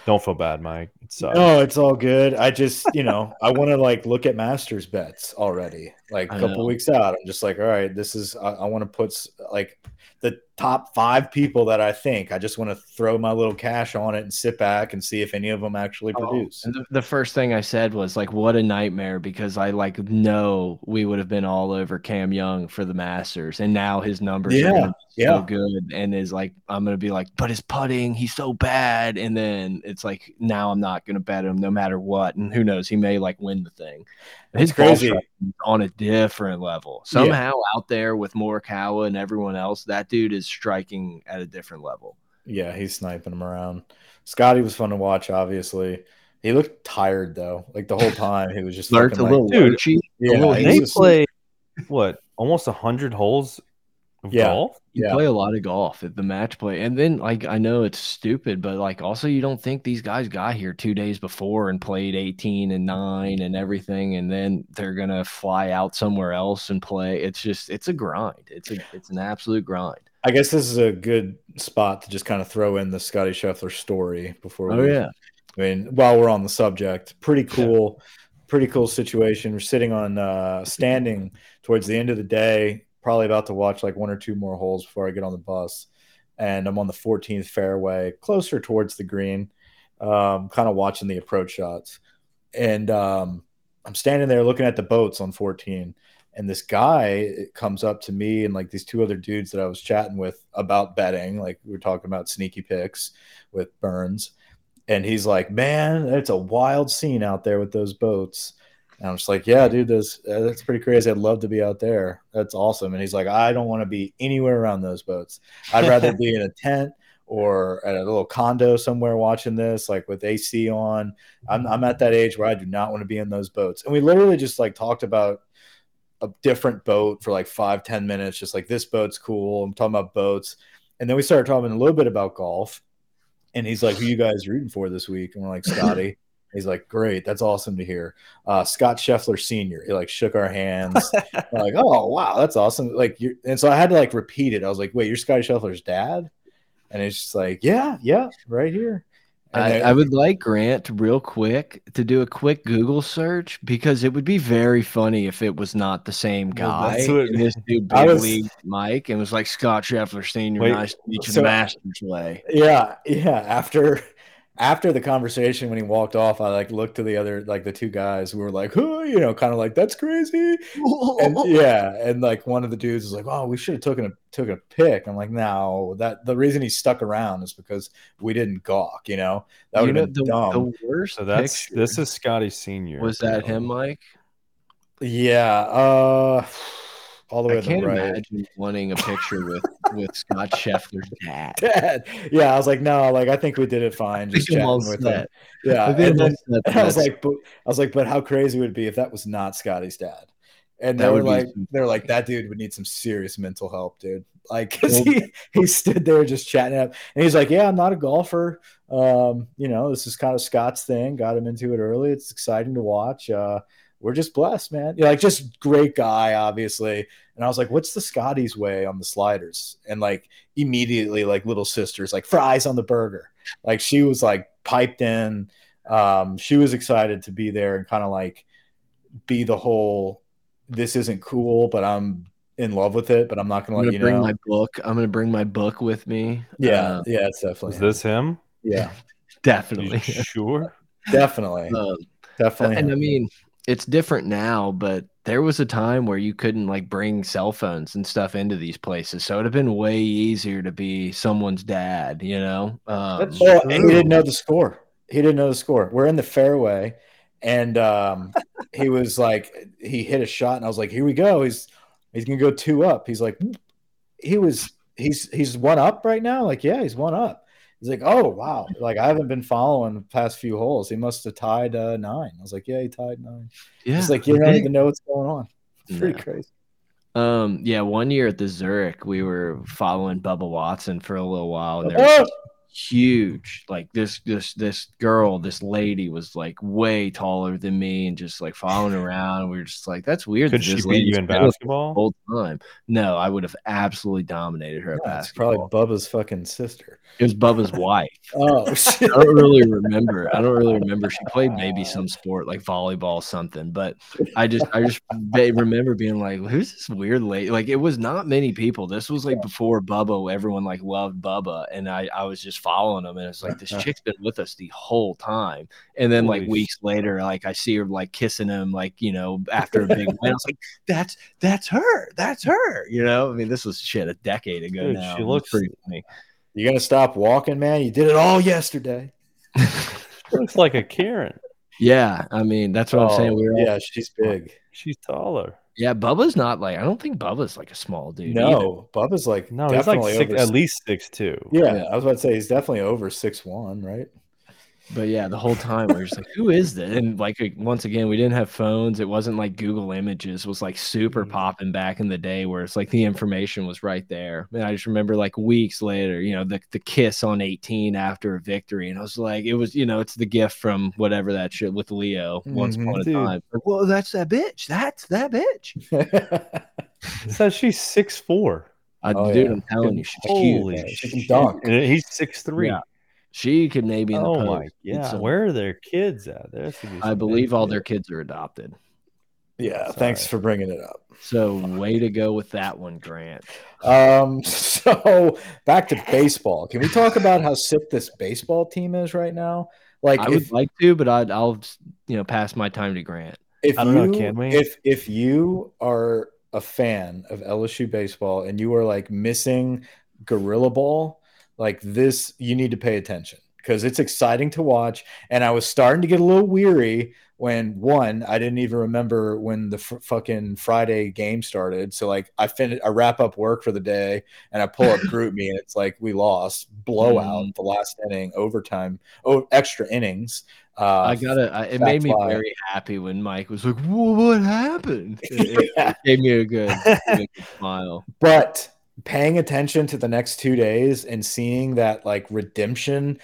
don't feel bad, Mike. It sucks. No, it's all good. I just, you know, I want to like look at Masters bets already, like a couple weeks out. I'm just like, all right, this is. I, I want to put like the top five people that I think. I just want to throw my little cash on it and sit back and see if any of them actually Oh, produce. And the, the first thing I said was like, "What a nightmare!" Because I like know we would have been all over Cam Young for the Masters, and now his numbers Yeah, yeah. so good, and is like, I'm gonna be like, "But his putting, he's so bad," and then it's like, now I'm not gonna bet him no matter what, and who knows, he may like win the thing. His It's crazy. on a different level. Yeah. Somehow out there with Morikawa and everyone else, that dude is striking at a different level. Yeah, he's sniping them around. Scotty was fun to watch. Obviously, he looked tired though. Like the whole time, he was just Lurked a fucking, little like, Dude, lurchy. yeah, little They was just- play what almost hundred holes of Yeah. golf. You Yeah. play a lot of golf at the match play. And then like I know it's stupid, but like also you don't think these guys got here two days before and played 18 and 9 and everything, and then they're gonna fly out somewhere else and play. It's just it's a grind. It's a it's an absolute grind. I guess this is a good spot to just kind of throw in the Scotty Scheffler story before. Oh we, yeah. I mean, while we're on the subject, pretty cool, pretty cool situation. We're sitting on uh, standing towards the end of the day, probably about to watch like one or two more holes before I get on the bus, and I'm on the 14th fairway, closer towards the green, um, kind of watching the approach shots, and um, I'm standing there looking at the boats on 14. And this guy comes up to me and like these two other dudes that I was chatting with about betting, like we are talking about sneaky picks with Burns and he's like, "Man, it's a wild scene out there with those boats." And I'm just like, "Yeah, dude, that's uh, that's pretty crazy. I'd love to be out there. That's awesome." And he's like, "I don't want to be anywhere around those boats. I'd rather be in a tent or at a little condo somewhere watching this, like with AC on. I'm I'm at that age where I do not want to be in those boats." And we literally just like talked about a different boat for like five ten minutes, just like this boat's cool. I'm talking about boats, and then we started talking a little bit about golf. And he's like, "Who you guys rooting for this week?" And we're like, "Scotty." He's like, "Great, that's awesome to hear." Uh, Scott Scheffler Senior. He like shook our hands. Like, "Oh wow, that's awesome!" Like, you and so I had to like repeat it. I was like, "Wait, you're Scotty Scheffler's dad?" And it's just like, "Yeah, yeah, right here." I, I would like Grant real quick to do a quick Google search because it would be very funny if it was not the same guy. that's what- this dude big was- league Mike and was like Scott Scheffler Senior. Nice to meet you so- the Masters way. yeah yeah after after the conversation when he walked off i like looked to the other like the two guys who were like oh you know kind of like that's crazy and yeah and like one of the dudes was like oh we should have taken a took a pic i'm like no that the reason he stuck around is because we didn't gawk you know that would know, have been the, dumb the worst So that's this is Scotty Senior. was that him, Mike? yeah uh all the way I to the can't right imagine wanting a picture with with Scott Scheffler's dad. Dad. yeah i was like no like i think we did it fine just think I'm all chatting with that. yeah I and then that's- that's- And I was like, but I was like, but how crazy would it be if that was not Scotty's dad? And That they were would be like, they're like, that dude would need some serious mental help, dude. Like, cause he, he stood there just chatting up, and he's like, yeah, I'm not a golfer. Um, you know, this is kind of Scott's thing. Got him into it early. It's exciting to watch. Uh, we're just blessed, man. You're like, just great guy, obviously. And I was like, what's the Scotty's way on the sliders? And like immediately, like little sisters, like fries on the burger. Like she was like piped in. Um, she was excited to be there and kind of like be the whole this isn't cool, but I'm in love with it, but I'm not I'm gonna let gonna you bring know. my book. I'm gonna bring my book with me. yeah, Uh, yeah, it's definitely Is this him? yeah, definitely. Sure? definitely, Um, definitely. and I mean, it's different now, but there was a time where you couldn't like bring cell phones and stuff into these places, so it'd have been way easier to be someone's dad. You know, um, That's Oh, and he didn't know the score. He didn't know the score. We're in the fairway, and um, he was like, he hit a shot, and I was like, here we go. He's he's gonna go two up. He's like, he was he's he's one up right now. Like, yeah, he's one up. He's like, oh wow, like I haven't been following the past few holes. He must have tied uh, nine. I was like, yeah, he tied nine. yeah, He's like, you don't even know what's going on. It's pretty crazy. Um, yeah, one year at the Zurich, we were following Bubba Watson for a little while, and there was Oh, huge like this this this girl this lady was like way taller than me and just like following around. And we were just like that's weird Could that she beat you in been with the basketball? whole time. No i would have absolutely dominated her yeah, it's basketball. Probably Bubba's fucking sister. it was bubba's wife. Oh shit. i don't really remember. I don't really remember. She played maybe some sport like volleyball or something but i just i just remember being like who's this weird lady like it was not many people. This was like before bubba everyone like loved bubba and i i was just following him and it's like this chick's been with us the whole time and then like Holy weeks later like i see her like kissing him like you know after a big win i was like that's that's her that's her you know i mean this was shit a decade ago Dude, now she looks- pretty funny You gonna stop walking, man? You did it all yesterday. Looks like a Karen. yeah i mean that's what i'm saying Oh, we were all yeah, she's big. She's taller. Yeah, Bubba's not like I don't think Bubba's like a small dude. either. No, Bubba's like No, he's like definitely six, over at least six two. Yeah, Yeah. I was about to say he's definitely over six one, right? But yeah, the whole time we're just like, who is this? And like once again, we didn't have phones. It wasn't like Google Images was like super Mm. popping back in the day where it's like the information was right there. And I just remember like weeks later, you know, the the kiss on 18 after a victory. And I was like, it was, you know, it's the gift from whatever that shit with Leo once Mhm. upon a time. Like, well, that's that bitch. That's that bitch. so she's six four. I, Oh, dude, yeah. I'm telling you, she's Holy cute. She can shit. dunk. And he's six three. Yeah. She could maybe in Oh post my yeah. some- Where are their kids at? There's gonna be I believe all kids. their kids are adopted. yeah, Sorry. thanks for bringing it up. So way to go with that one, Grant. Um, so back to baseball. Can we talk about how sick this baseball team is right now? Like, I would like to, but I'd, I'll you know pass my time to Grant. if I don't you know, can we? if if you are a fan of LSU baseball and you are like missing Gorilla Ball, like this, you need to pay attention because it's exciting to watch. And I was starting to get a little weary when one, I didn't even remember when the f- fucking Friday game started. So like I finish, I wrap up work for the day and I pull up GroupMe and it's like we lost blowout the last inning, overtime, oh extra innings. Uh, I gotta. I, it made me why. very happy when Mike was like, what happened?" It, it- Yeah. it gave me a good, gave me a good smile. but paying attention to the next two days and seeing that like redemption,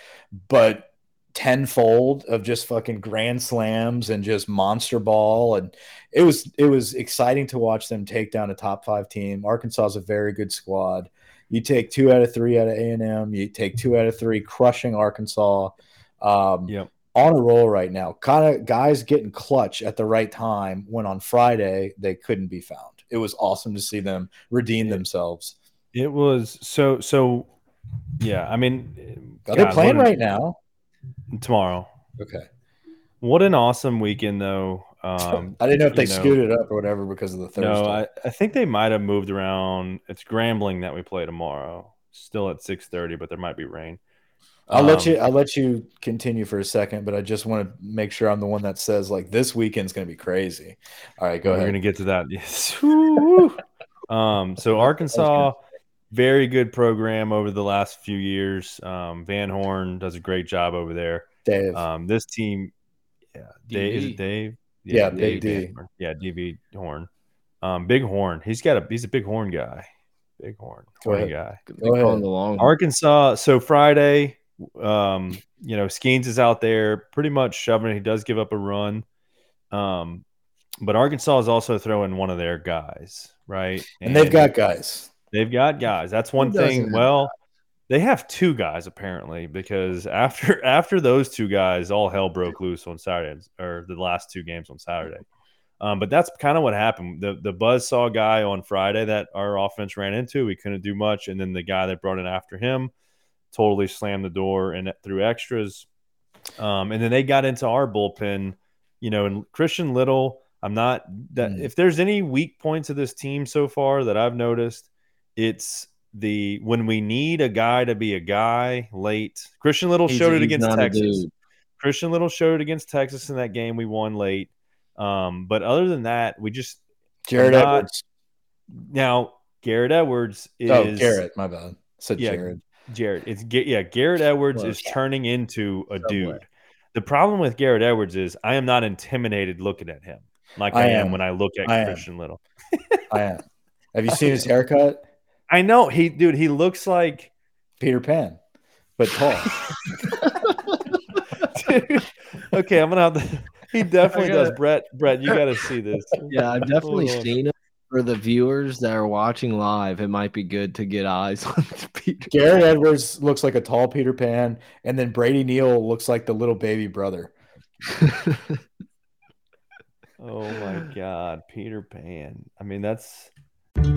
but tenfold of just fucking grand slams and just monster ball and it was it was exciting to watch them take down a top five team. Arkansas is a very good squad. You take two out of three out of A and M. You take two out of three, crushing Arkansas. Um, Yep. on a roll right now. Kind of guys getting clutch at the right time when on Friday they couldn't be found. It was awesome to see them redeem themselves. It was so so. Yeah, I mean, Are they playing right now? tomorrow? Okay. What an awesome weekend, though. Um, I didn't know if they know, scooted up or whatever because of the Thursday. No, I, I think they might have moved around. It's Grambling that we play tomorrow. Still at six thirty, but there might be rain. I'll let Um, you. I'll let you continue for a second, but I just want to make sure I'm the one that says like this weekend's going to be crazy. All right, go ahead. We're gonna get to that. Yes. Um, so Arkansas, very good program over the last few years. Um, Van Horn does a great job over there. Dave. Um, this team, yeah, Dave, is it Dave? Yeah, Dave Big D. Van Horn. Yeah, DV Horn. Um, big horn. He's got a. He's a big horn guy. Big horn. Go Horny guy. They call ahead. him the long. Arkansas. So Friday, um, you know, Skenes is out there pretty much shoving. He does give up a run. Um, but Arkansas is also throwing one of their guys, right? and they've got guys. They've got guys. That's one thing. Well, they have two guys apparently because after after those two guys, all hell broke loose on Saturday or the last two games on Saturday. Um, but that's kind of what happened. The the buzz saw guy on Friday that our offense ran into. We couldn't do much, and then the guy that brought in after him totally slammed the door and threw extras. Um, and then they got into our bullpen, you know, and Christian Little. I'm not that Mm. if there's any weak points of this team so far that I've noticed, it's the when we need a guy to be a guy late. Christian Little He's- showed it against Texas. Christian Little showed it against Texas in that game we won late. Um, but other than that, we just Jared not- Edwards. now Garrett Edwards is Oh, Garrett. My bad. Said Yeah, Jared. Jared. It's Ga- yeah, Garrett Edwards Close. is turning into a Somewhat. dude. The problem with Garrett Edwards is I am not intimidated looking at him like I, I am. am. when I look at I am. Christian Little. I am. Have you seen his haircut? I know he, dude. He looks like Peter Pan, but tall. Dude, okay, I'm gonna have to. He definitely gotta- does. Brett, Brett, you got to see this. Yeah, I've definitely Oh. seen it. For the viewers that are watching live, it might be good to get eyes on Peter. Garrett Edwards looks like a tall Peter Pan, and then Brady Neal looks like the little baby brother. Oh my God, Peter Pan. I mean, that's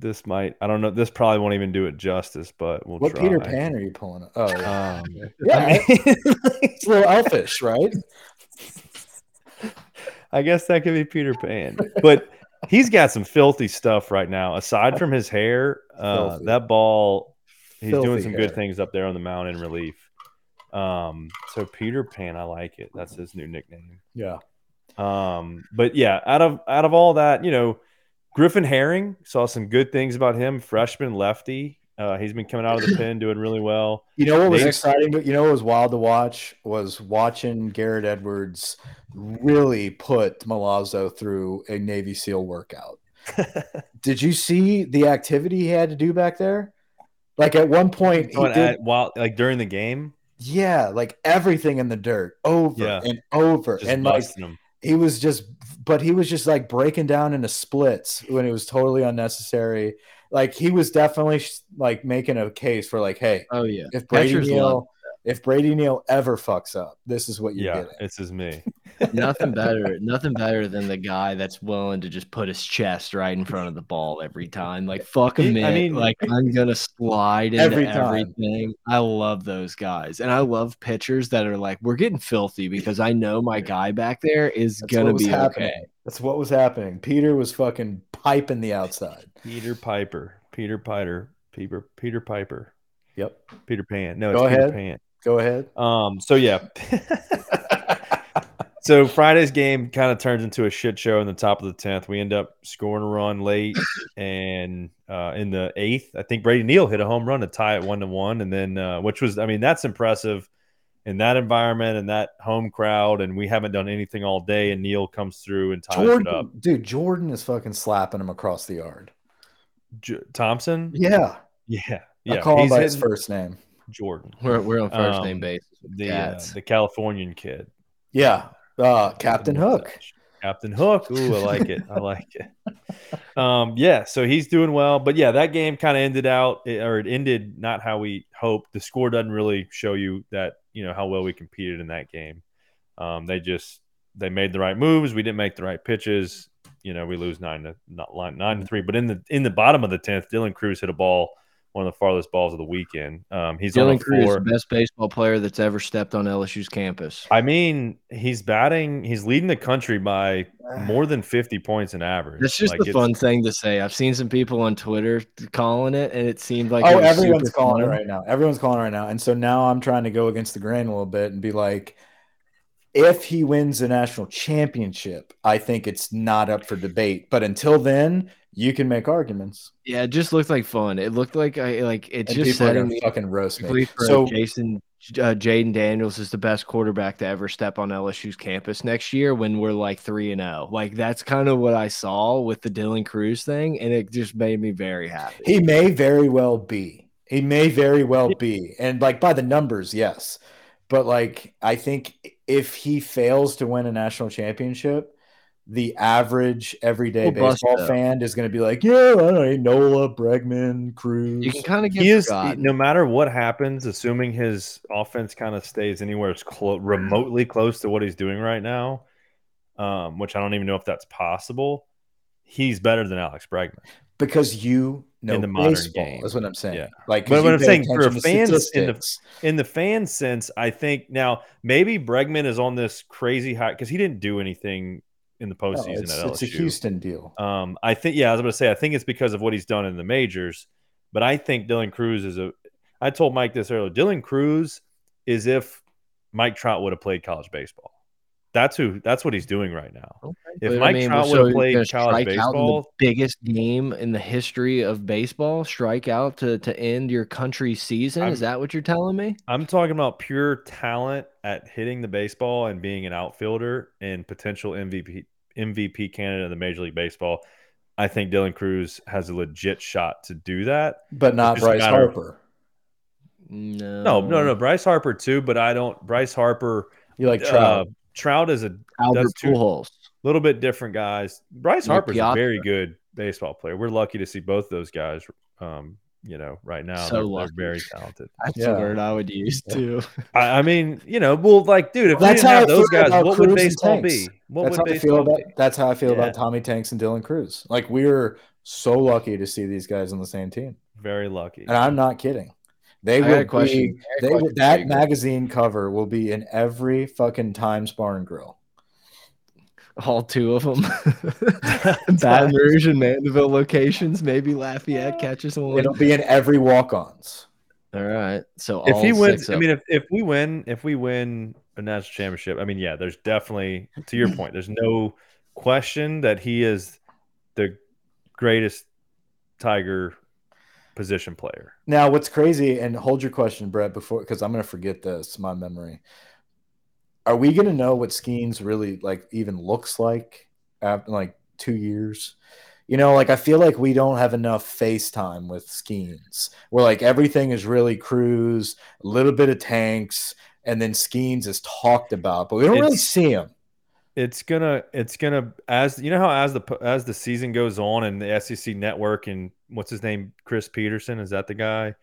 This might, I don't know. This probably won't even do it justice, but we'll What try. Peter Pan are you pulling? Oh, yeah. Um, yeah. it's a little elfish, right? I guess that could be Peter Pan, but he's got some filthy stuff right now. Aside from his hair, uh, that ball, he's doing some hair. good things up there on the mound in relief. Um, so Peter Pan, I like it. That's his new nickname. Yeah. Um, but yeah, out of out of all that, you know, Griffin Herring saw some good things about him. Freshman lefty, uh, he's been coming out of the pen, doing really well. You know what was They- exciting, but you know what was wild to watch was watching Garrett Edwards really put Milazzo through a Navy SEAL workout. Did you see the activity he had to do back there? Like at one point, he did, at, while like during the game, yeah, like everything in the dirt, over Yeah. and over, just and like him. He was just, but he was just like breaking down into splits when it was totally unnecessary. Like he was definitely like making a case for like, hey, Oh yeah, if Brady Catchers Neal, if Brady Neal ever fucks up, this is what you're Yeah, getting. it's his me. nothing better nothing better than the guy that's willing to just put his chest right in front of the ball every time like fuck a It- I minute mean- like i'm gonna slide into Every everything i love those guys and i love pitchers that are like we're getting filthy because i know my guy back there is That's gonna be happening. okay That's what was happening. Peter was fucking piping the outside. Peter Piper, Peter Piper, Peter Peter Piper, Yep. Peter Pan. No, Go it's Peter ahead. Pan. Go ahead. Um. So yeah. so Friday's game kind of turns into a shit show in the top of the tenth. We end up scoring a run late, and uh, in the eighth, I think Brady Neal hit a home run to tie it one to one, and then uh, which was, I mean, that's impressive in that environment and that home crowd. And we haven't done anything all day, and Neal comes through and ties it up. Dude, Jordan is fucking slapping him across the yard. J- Thompson, Yeah. yeah, I yeah, call him he's by his first name. Jordan, we're, we're on first Um, name basis the uh, the Californian kid. Yeah. Uh, Captain Hook. Captain Hook. Ooh, I like it. I like it. Um, yeah, so he's doing well, but yeah, that game kind of ended out, or it ended not how we hoped. The score doesn't really show you that you know how well we competed in that game. Um, they just they made the right moves. We didn't make the right pitches. You know, we lose nine to not line nine to three. But in the in the bottom of the tenth, Dylan Crews hit a ball, one of the farthest balls of the weekend. Um, he's Dylan a Crews, the best baseball player that's ever stepped on LSU's campus. I mean, he's batting. He's leading the country by more than fifty points in average. That's just Like, the it's- fun thing to say. I've seen some people on Twitter calling it, and it seemed like oh, it was everyone's super calling it right now. Everyone's calling it right now. And so now I'm trying to go against the grain a little bit and be like, if he wins the national championship, I think it's not up for debate. But until then, you can make arguments. Yeah, it just looked like fun. It looked like I like it And just people are setting me fucking roast me. So Jason uh, Jayden Daniels is the best quarterback to ever step on LSU's campus next year when we're like three and zero. Like that's kind of what I saw with the Dylan Crews thing, and it just made me very happy. he may very well be. He may very well be. And like by the numbers, yes. But like I think if he fails to win a national championship, the average everyday We'll baseball it. fan is going to be like, yeah, I don't know, Nola, Bregman, Crews. you can kind of get He is forgotten. no matter what happens, assuming his offense kind of stays anywhere as clo- remotely close to what he's doing right now, um, which I don't even know if that's possible. He's better than Alex Bregman. because you know In the modern baseball, game. is what I'm saying. Yeah. Like, But 'cause what I'm saying, for attention to fans in the- statistics. In the fan sense, I think now maybe Bregman is on this crazy high because he didn't do anything in the No, postseason it's, at it's a Houston deal. Um, I think, yeah, I was going to say, I think it's because of what he's done in the majors, but I think Dylan Crews is a. I told Mike this earlier. Dylan Crews is if Mike Trout would have played college baseball. That's who. That's what he's doing right now. If But, I Mike mean, Trout so would have you're played gonna college strike in baseball, the biggest game in the history of baseball, strike out to to end your country season. I'm- Is that what you're telling me? I'm talking about pure talent at hitting the baseball and being an outfielder and potential MVP MVP candidate in the Major League Baseball. I think Dylan Crews has a legit shot to do that. But not Bryce matter of- Harper. No, No, no, no. Bryce Harper too, but I don't. Bryce Harper. You like Uh, Trout. Trout is a Albert two- Pujols. little bit different guys. Bryce Nick Harper's a very good baseball player. We're lucky to see both those guys. Um, you know, right now So they're, lucky. they're very talented. That's Yeah. the word I would use too. I, I mean, you know, well, like, dude, if That's we didn't how have those guys, about what would Crews and baseball be? What that's how would I feel baseball about. be? That's how I feel Yeah. about Tommy Tanks and Dylan Crews. Like we're so lucky to see these guys on the same team, Very lucky. and I'm not kidding. They I got will a question. be. I got a They question will, that magazine cover will be in every fucking Times Bar and Grill. All two of them. Baton Rouge and Mandeville locations. Maybe Lafayette catches one. It'll be in every walk-ons. All right. So if he wins, six I mean, if, if we win, if we win a national championship, I mean, yeah, there's definitely, to your point, there's no question that he is the greatest Tiger position player. Now, what's crazy, and hold your question, Brett, before because I'm going to forget this. My memory. Are we going to know what Skenes really like even looks like after like two years? You know, like I feel like we don't have enough FaceTime with Skenes. Where like everything is really Crews, a little bit of tanks, and then Skenes is talked about, but we don't really see him. It's gonna, it's gonna, as you know how as the as the season goes on and the SEC network and what's his name, Chris Peterson, is that the guy?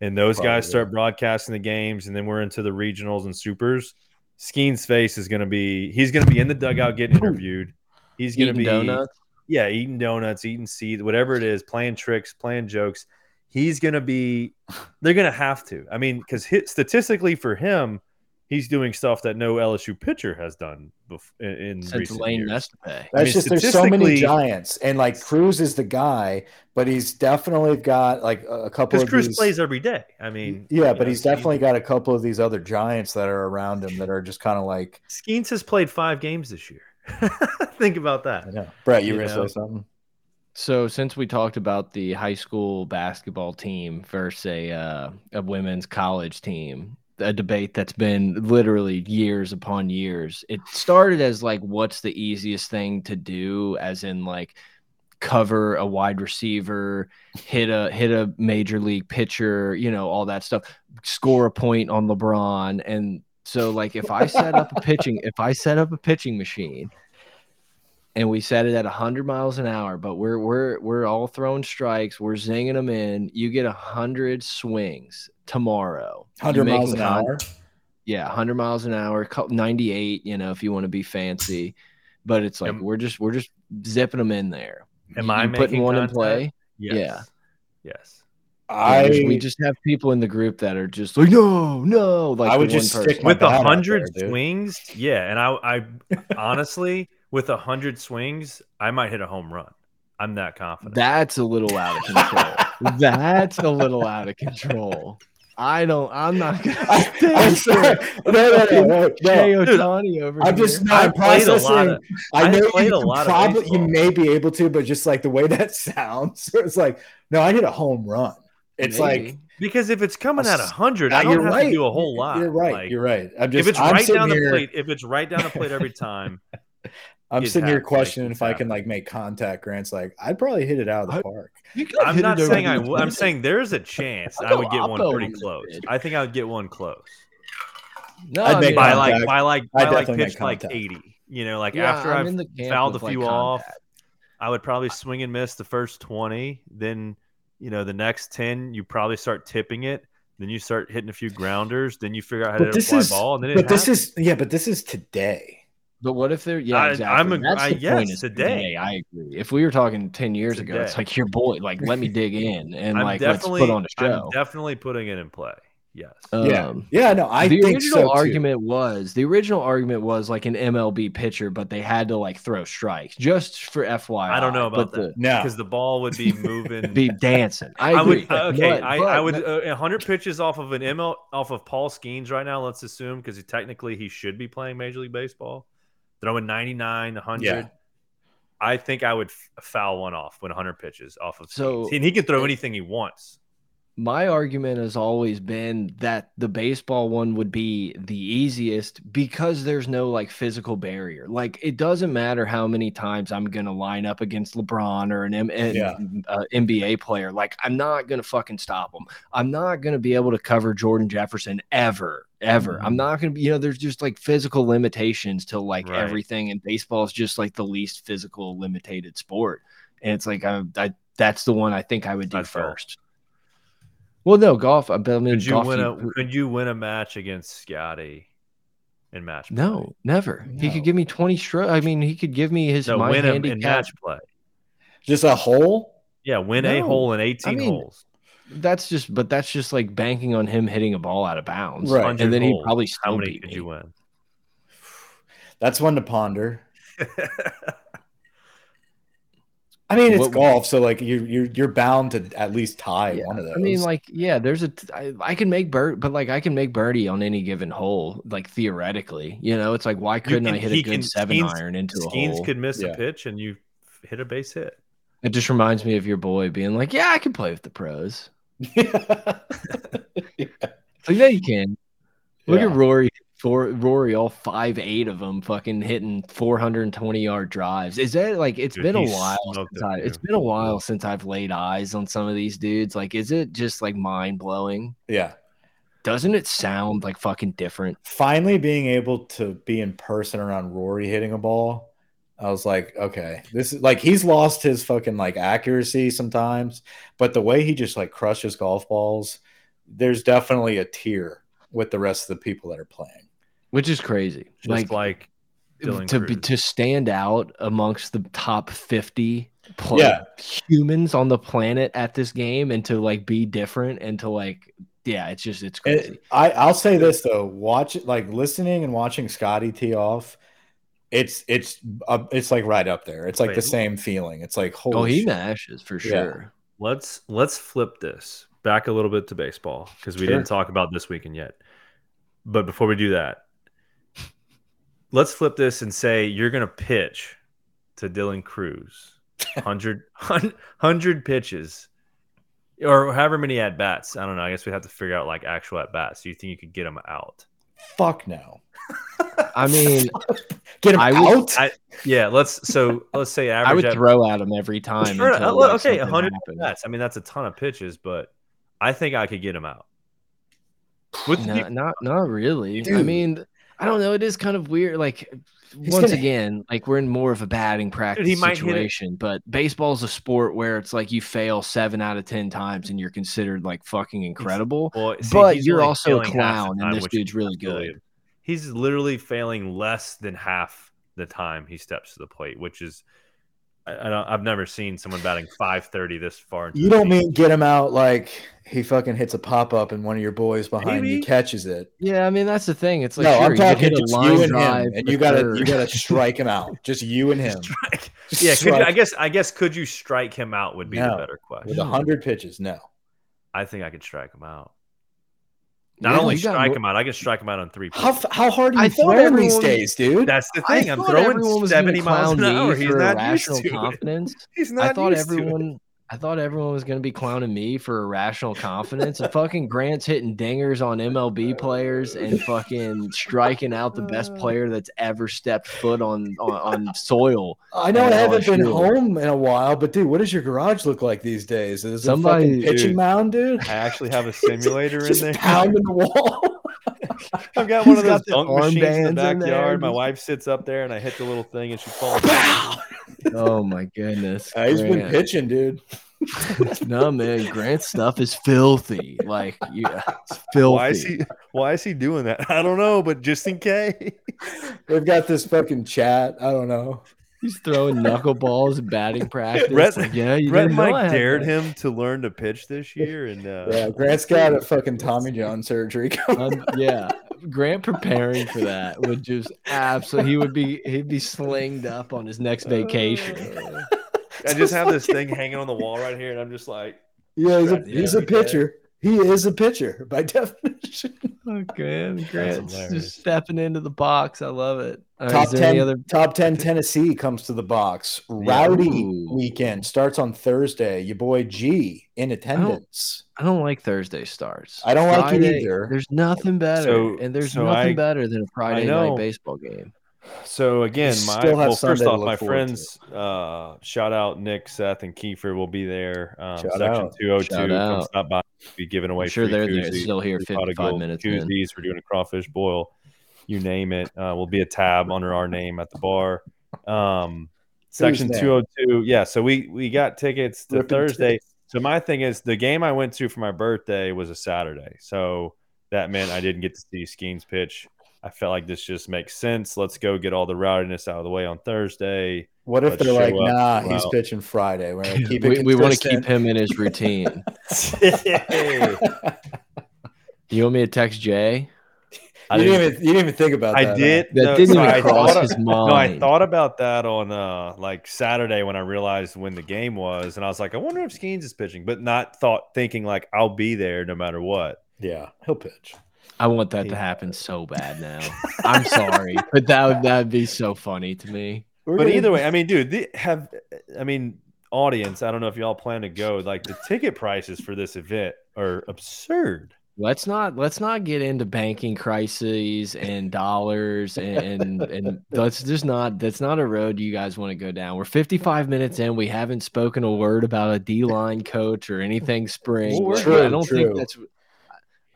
And those Probably. guys start broadcasting the games, and then we're into the regionals and supers. Skeen's face is gonna be, he's gonna be in the dugout getting interviewed. He's gonna eating be donuts. yeah, eating donuts, eating seeds, whatever it is, playing tricks, playing jokes. He's gonna be. They're gonna have to. I mean, because statistically for him, he's doing stuff that no LSU pitcher has done bef- in, in Since recent Lane years. Nestapay. That's I mean, just there's so many giants, and like Crews is the guy, but he's definitely got like a a couple Because of Crews these- plays every day. I mean, Yeah, but know, he's Skenes- definitely got a couple of these other giants that are around him that are just kind of like Skenes has played five games this year. Think about that. I know. Brett, you, You were gonna say something? So since we talked about the high school basketball team versus a uh, a women's college team, a debate that's been literally years upon years. It started as like, what's the easiest thing to do, as in like cover a wide receiver, hit a hit a major league pitcher, you know, all that stuff, score a point on LeBron, and so like if I set up a pitching, if I set up a pitching machine and we set it at 100 miles an hour but we're we're we're all throwing strikes we're zinging them in you get 100 swings tomorrow 100 miles an con- hour. yeah 100 miles an hour 98 you know if you want to be fancy but it's like Am- we're just we're just zipping them in there Am You- I putting making one in play Yes. Yeah. Yes. I there's- we just have people in the group that are just like no no like I would just stick my with a hundred swings, yeah. And I, I honestly, with a hundred swings, I might hit a home run. I'm that confident. That's a little out of control. That's a little out of control. I don't. I'm not gonna. I, I'm sorry. No, no, no, no, Jay no. Ohtani over I'm here. just no, I I'm played a lot processing. of- I I know played you a lot probably you may be able to, but just like the way that sounds, it's like no, I hit a home run. It's like because if it's coming at s- hundred, I don't you're have right. to do a whole lot. You're right. Like, you're right. I'm just if it's I'm right down here, the plate, if it's right down the plate every time, I'm it's sitting here questioning if I can like make contact. Grant's like, I'd probably hit it out of the I- park. I'm not saying I. the w- I'm saying there's a chance I'll I would get one pretty close. I think I would get one close No, I'd make by contact. like by like I'd by like pitch like 80. You know, like yeah, after I'm I've in the fouled a with, like, few off. I would probably swing and miss the first 20. Then, you know, the next 10, you probably start tipping it. Then you start hitting a few grounders. Then you figure out how But to this fly is, ball. And then it but this happens. is, yeah, but this is today. But what if they're yeah, I- exactly. I'm a- That's I- the yes, point. Today. today. I agree. If we were talking ten years ago, it's like your boy. Like, let me dig in and I'm like let's put on a I'm show. definitely putting it in play. Yes. yeah, Um, yeah, no, I think the think original so too. argument was the original argument was like an MLB pitcher, but they had to like throw strikes just for FYI. I don't know about but that. No. Because the ball would be moving. Be dancing. I, I would uh, okay. But- I, but- I would uh, 100 pitches off of an ML off of Paul Skenes right now. Let's assume because he technically he should be playing Major League Baseball, throwing 99, 100. Yeah. I think I would foul one off when 100 pitches off of So- Skenes. and he can throw anything he wants. my argument has always been that the baseball one would be the easiest because there's no like physical barrier. Like it doesn't matter how many times I'm gonna line up against LeBron or an M an, Yeah. uh, NBA player. Like I'm not gonna fucking stop him. I'm not gonna be able to cover Jordan Jefferson ever, ever. I'm Mhm. not gonna be. You know, there's just like physical limitations to like Right. everything, and baseball is just like the least physical limited sport. And it's like I, I that's the one I think I would do That's fair. first. Well, no golf. I I mean, Could you golf. win you- a Could you win a match against Scotty? in match. play. No, never. He could give me 20 strokes. I mean, he could give me his no, win him in handicap. match play. Just a hole. Yeah, win a hole in 18 mean, holes. That's just, but that's just like banking on him hitting a ball out of bounds, Right. And then he'd holes. probably How still many beat could me. you win? That's one to ponder. I mean, it's What- golf, so like you you're you're bound to at least tie Yeah, one of those. I mean, like, yeah, there's a. t- I, I can make bird, but like, I can make birdie on any given hole, like theoretically. You know, it's like, why couldn't I hit a good can- seven Skenes- iron into a Skenes hole? could miss Yeah. a pitch and you hit a base hit. It just reminds me of your boy being like, "Yeah, I can play with the pros." Like, yeah, you can. Look Yeah. at Rory. For Rory, all five, eight of them, fucking hitting 420 yard drives. Is that like it's Dude, been a while since I, it's been a while since I've laid eyes on some of these dudes. Like, is it just like mind blowing? yeah. Doesn't it sound like fucking different? Finally being able to be in person around Rory hitting a ball, I was like, okay, this is like he's lost his fucking like accuracy sometimes, but the way he just like crushes golf balls, there's definitely a tier with the rest of the people that are playing. Which is crazy. Just like, like, Dylan to Crews. to stand out amongst the top 50 play, Yeah. humans on the planet at this game and to like be different and to like yeah, it's just it's crazy. It, I I'll say this though, watch like listening and watching Scotty tee off, it's it's uh, it's like right up there. It's like Wait. the same feeling. It's like holy oh, he shit. mashes for sure. let's let's flip this back a little bit to baseball because we Sure. didn't talk about this weekend yet. But before we do that, let's flip this and say you're going to pitch to Dylan Crews 100, 100 pitches or however many at bats. I don't know. I guess we have to figure out like actual at bats. Do you think you could get him out? Fuck no. I mean, Get him I would- out. I- Yeah, let's so let's say average. I would at- throw at him every time. Sure, until, uh, like, okay, something 100 happens. bats. I mean, that's a ton of pitches, but I think I could get him out. With No, not not really. I mean, I don't know. It is kind of weird. Like He's once gonna- again, like we're in more of a batting practice he might hit it. situation. But baseball is a sport where it's like you fail seven out of ten times and you're considered like fucking incredible. Well, see, but you're only also a failing half the clown, and this dude's really good. He's literally failing less than half the time he steps to the plate, which is I, I don't, I've never seen someone batting 530 this far. You don't mean get him out like he fucking hits a pop up and one of your boys behind you catches it. Yeah, I mean that's the thing. It's like no, sure, I'm you could talking hit a just line you and drive him, and you gotta third. you gotta strike him out. Just you and him Strike. Just Yeah, could you, strike I guess I guess could you strike him out would be the better question. a hundred pitches. No, I think I could strike him out. Not Yeah, only you got strike him out, I can strike him out on three. how how hard are I you thought throwing these days, dude? That's the thing. I'm throwing everyone was gonna 70 miles an hour. He's not irrational used to it. confidence. He's not I thought used to it. everyone. I thought everyone was going to be clowning me for irrational confidence. and fucking Grant's hitting dingers on MLB players and fucking striking out the best uh. player that's ever stepped foot on on, on soil. I know I haven't been LSU. home in a while, but dude, what does your garage look like these days? Is it a Somebody- fucking pitching Dude. mound, dude? I actually have a simulator in Just there. pounding the wall. I've got one of those dunk arm machines in the bands in backyard. My wife sits up there, and I hit the little thing, and she falls. Oh my goodness! Uh, he's been pitching, dude. no man, Grant's stuff is filthy. Like yeah, it's filthy. Why is he? Why is he doing that? I don't know, but just in case. They've got this fucking chat. I don't know. He's throwing knuckleballs in batting practice. Brett- Like, yeah, you Brett didn't know Mike dared that. him to learn to pitch this year, and uh, Yeah, Grant's got a fucking Tommy John surgery. Um, yeah, Grant preparing for that would just absolutely. He would be he'd be slinged up on his next vacation. I just have this thing hanging on the wall right here, and I'm just like, Yeah, he's a, he's a we get pitcher. He is a pitcher by definition. Oh, Grant, Grant's just stepping into the box. I love it. All right, top is ten, other? top ten Tennessee comes to the box. Rowdy Ooh. weekend starts on Thursday. Your boy G in attendance. I don't like Thursday starts. I don't like it either. There's nothing better, So- and there's so nothing I- better than a Friday know. night baseball game. So again, my well, Sunday first off, my friends, uh, shout out Nick, Seth, and Kiefer will be there. Um, Shout section two hundred two, Shout come out. stop by. Be giving away. I'm sure free they're still here 55 minutes in. Koozies. We're doing a crawfish boil. You name it. Uh, will be a tab under our name at the bar. Um, section two hundred two. Yeah. So we we got tickets to Ripping Thursday. So my thing is the game I went to for my birthday was a Saturday. So that meant I didn't get to see Skenes pitch. I felt like this just makes sense. Let's go get all the rowdiness out of the way on Thursday. What if Let's they're like, nah, go he's out." pitching Friday. We're gonna keep it we, we want to keep him in his routine. you want me to text Jay? I you didn't, didn't- even you didn't even think about I that. huh? did. That no, didn't so even I cross thought- his No, I thought about that on uh like Saturday when I realized when the game was, and I was like, I wonder if Skenes is pitching, but not thought thinking like I'll be there no matter what. Yeah, he'll pitch. I want that to happen so bad now. I'm sorry, but that would that would be so funny to me. We're But gonna- either way, I mean, dude, the, have I mean, audience, I don't know if y'all plan to go. Like the ticket prices for this event are absurd. Let's not let's not get into banking crises and dollars and and let's just not that's not a road you guys want to go down. We're 55 minutes in. We haven't spoken a word about a D line coach or anything spring. Well, we're- I don't true. think that's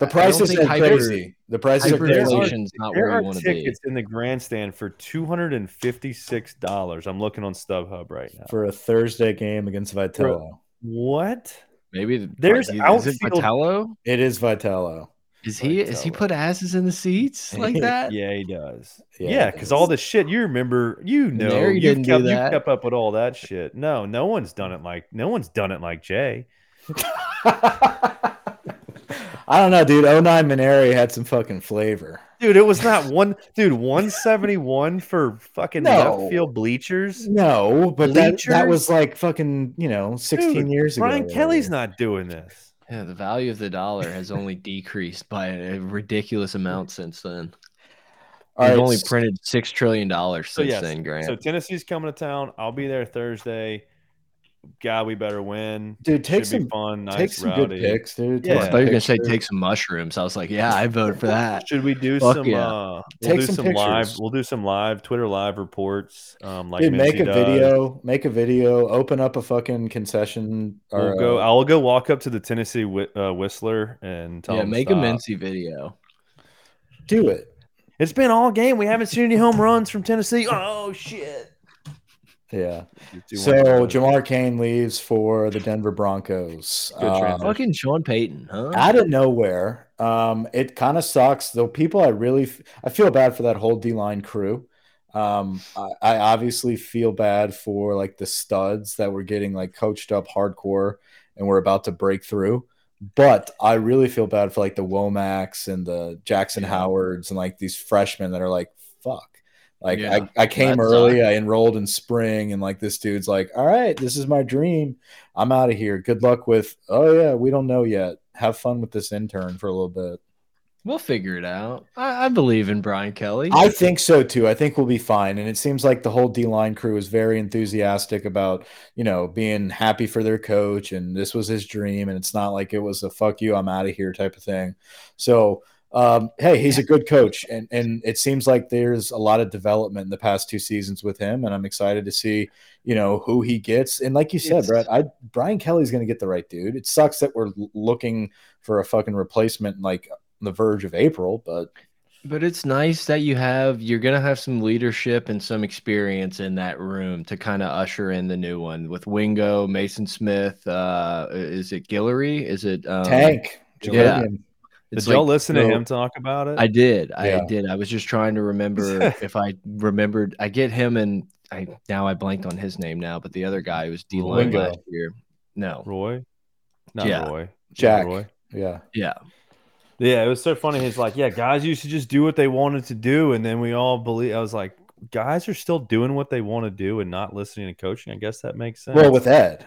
the I don't prices think are hyper- crazy. The prices are crazy. hyperinflation's not There where are you want to be. tickets in the grandstand for two hundred and fifty-six dollars. I'm looking on StubHub right now. for a Thursday game against Vitello. What? Maybe There's is it Vitello? It is Vitello. Is he is he put asses in the seats like that? Yeah, he does. Yeah, Yeah, because does. all this shit, you remember, you know, Mary you didn't do kept, you kept up with all that shit. No, no one's done it like no one's done it like Jay. I don't know, dude. 09 Mainieri had some fucking flavor. Dude, it was not one dude, 171 for fucking No. left field bleachers. No, but that, that was like fucking, you know, 16 Dude, years ago. Brian Kelly's whatever. not doing this. Yeah, the value of the dollar has only decreased by a ridiculous amount since then. All We've right, only printed six trillion dollars So since yes, then, Grant. so Tennessee's coming to town. I'll be there Thursday. God, we better win. Dude, take Should some fun, nice, take some rowdy. good picks, dude. Yeah. I Take thought you were gonna say take some mushrooms. I was like, yeah, I vote for that. Should we do Fuck some? yeah. Uh, we'll Take do some some, live. We'll do some live Twitter live reports. Um, like Dude, make a does. video, make a video, open up a fucking concession or We'll go. uh, I'll go walk up to the Tennessee Whi- uh, Whistler and tell Yeah, them make stop. a Mincy video. do it. It's been all game. We haven't seen any home runs from Tennessee. Oh shit! Yeah. So one. Jamar Cain leaves for the Denver Broncos. Um. Fucking Sean Payton, huh? out of nowhere. Um, it kind of sucks though. People, I really, I feel bad for that whole D line crew. Um, I, I obviously feel bad for like the studs that were getting like coached up hardcore and we're about to break through. But I really feel bad for like the Womacks and the Jackson Howards and like these freshmen that are like, fuck. Like Yeah, I, I came early, I enrolled in spring, and like this dude's like, all right, this is my dream. I'm out of here. Good luck with, oh yeah, we don't know yet. Have fun with this intern for a little bit. We'll figure it out. I, I believe in Brian Kelly. I think so too. I think we'll be fine. And it seems like the whole D line crew is very enthusiastic about, you know, being happy for their coach. And this was his dream. And it's not like it was a fuck you, I'm out of here type of thing. So, um, hey, he's a good coach. And, and it seems like there's a lot of development in the past two seasons with him. And I'm excited to see, you know, who he gets. And like you said, Brett, I, Brian Kelly's going to get the right dude. It sucks that we're looking for a fucking replacement like the verge of April, but But it's nice that you have you're gonna have some leadership and some experience in that room to kind of usher in the new one with Wingo, Mason Smith. Uh, is it Guillory? Is it um, Tank. yeah. Jillian. Did y'all like- listen to so- him talk about it? I did. I Yeah. did. I was just trying to remember if I remembered. I get him and I now I blanked on his name now, but the other guy who was D line Wingo. last year. No. Roy, not Yeah. Roy. Jack. Roy. Yeah. Yeah. Yeah, it was so funny. He's like, yeah, guys used to just do what they wanted to do, and then we all believe. I was like, guys are still doing what they want to do and not listening to coaching. I guess that makes sense. Well, with Ed,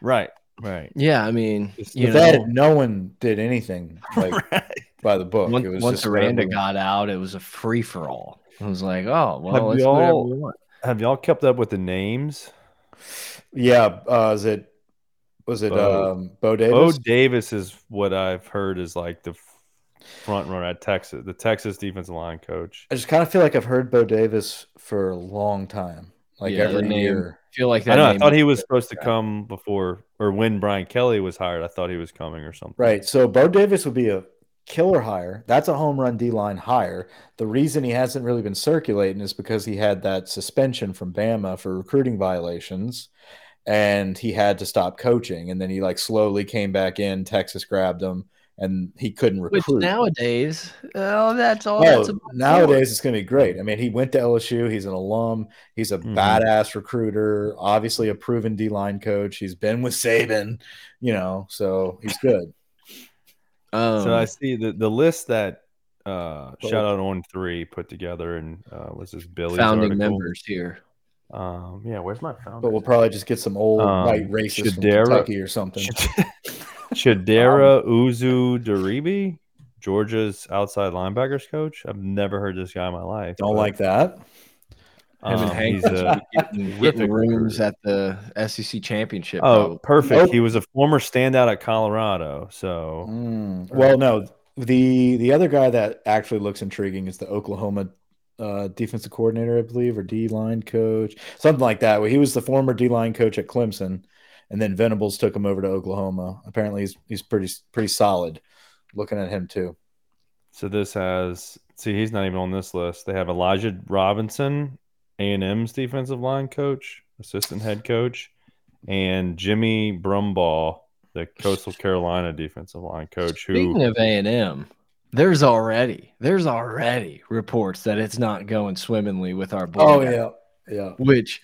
right, right, Yeah. I mean, Just you with know, Ed, no one did anything like right. by the book. once, it was once just Aranda whatever. got out, it was a free for all. I was like, oh well, Have let's y'all- we want. Have y'all kept up with the names? Yeah. Uh, is it? Was it Bo. um, Bo Bo Davis? Davis is what I've heard is like the front runner at Texas, the Texas defensive line coach. I just kind of feel like I've heard Bo Davis for a long time, like Yeah, the every name- year. Feel like that. I know. I thought he was supposed to come before or when Brian Kelly was hired. I thought he was coming or something. Right. So Bo Davis would be a killer hire. That's a home run D line hire. The reason he hasn't really been circulating is because he had that suspension from Bama for recruiting violations and he had to stop coaching. And then he like slowly came back in. Texas grabbed him and he couldn't Which recruit. nowadays, oh, that's all. Oh, that's about nowadays it's going to be great. I mean, he went to LSU. He's an alum. He's a Mhm. badass recruiter. Obviously, a proven D line coach. He's been with Saban, you know, so he's good. Um, So I see the the list that uh, shout out on three put together and uh, was this Billy's founding article. members here. Um, yeah, where's my founder? But we'll probably just get some old Um, white racists from Kentucky or something. Shadera Uzu Daribi, Georgia's outside linebackers coach. I've never heard this guy in my life. Don't but, like that. Him and um, Hank he's a getting, getting rooms at the SEC championship. Oh, probably. perfect. Nope. He was a former standout at Colorado. So Mm. Well, no, the the other guy that actually looks intriguing is the Oklahoma uh, defensive coordinator, I believe, or D line coach, something like that. Well, he was the former D line coach at Clemson, and then Venables took him over to Oklahoma. Apparently, he's he's pretty pretty solid. Looking at him too. so this has see he's not even on this list. They have Elijah Robinson, A and M's defensive line coach, assistant head coach, and Jimmy Brumbaugh, the Coastal Carolina defensive line coach, who Speaking of A and M, there's already there's already reports that it's not going swimmingly with our boy. Oh yeah, yeah. which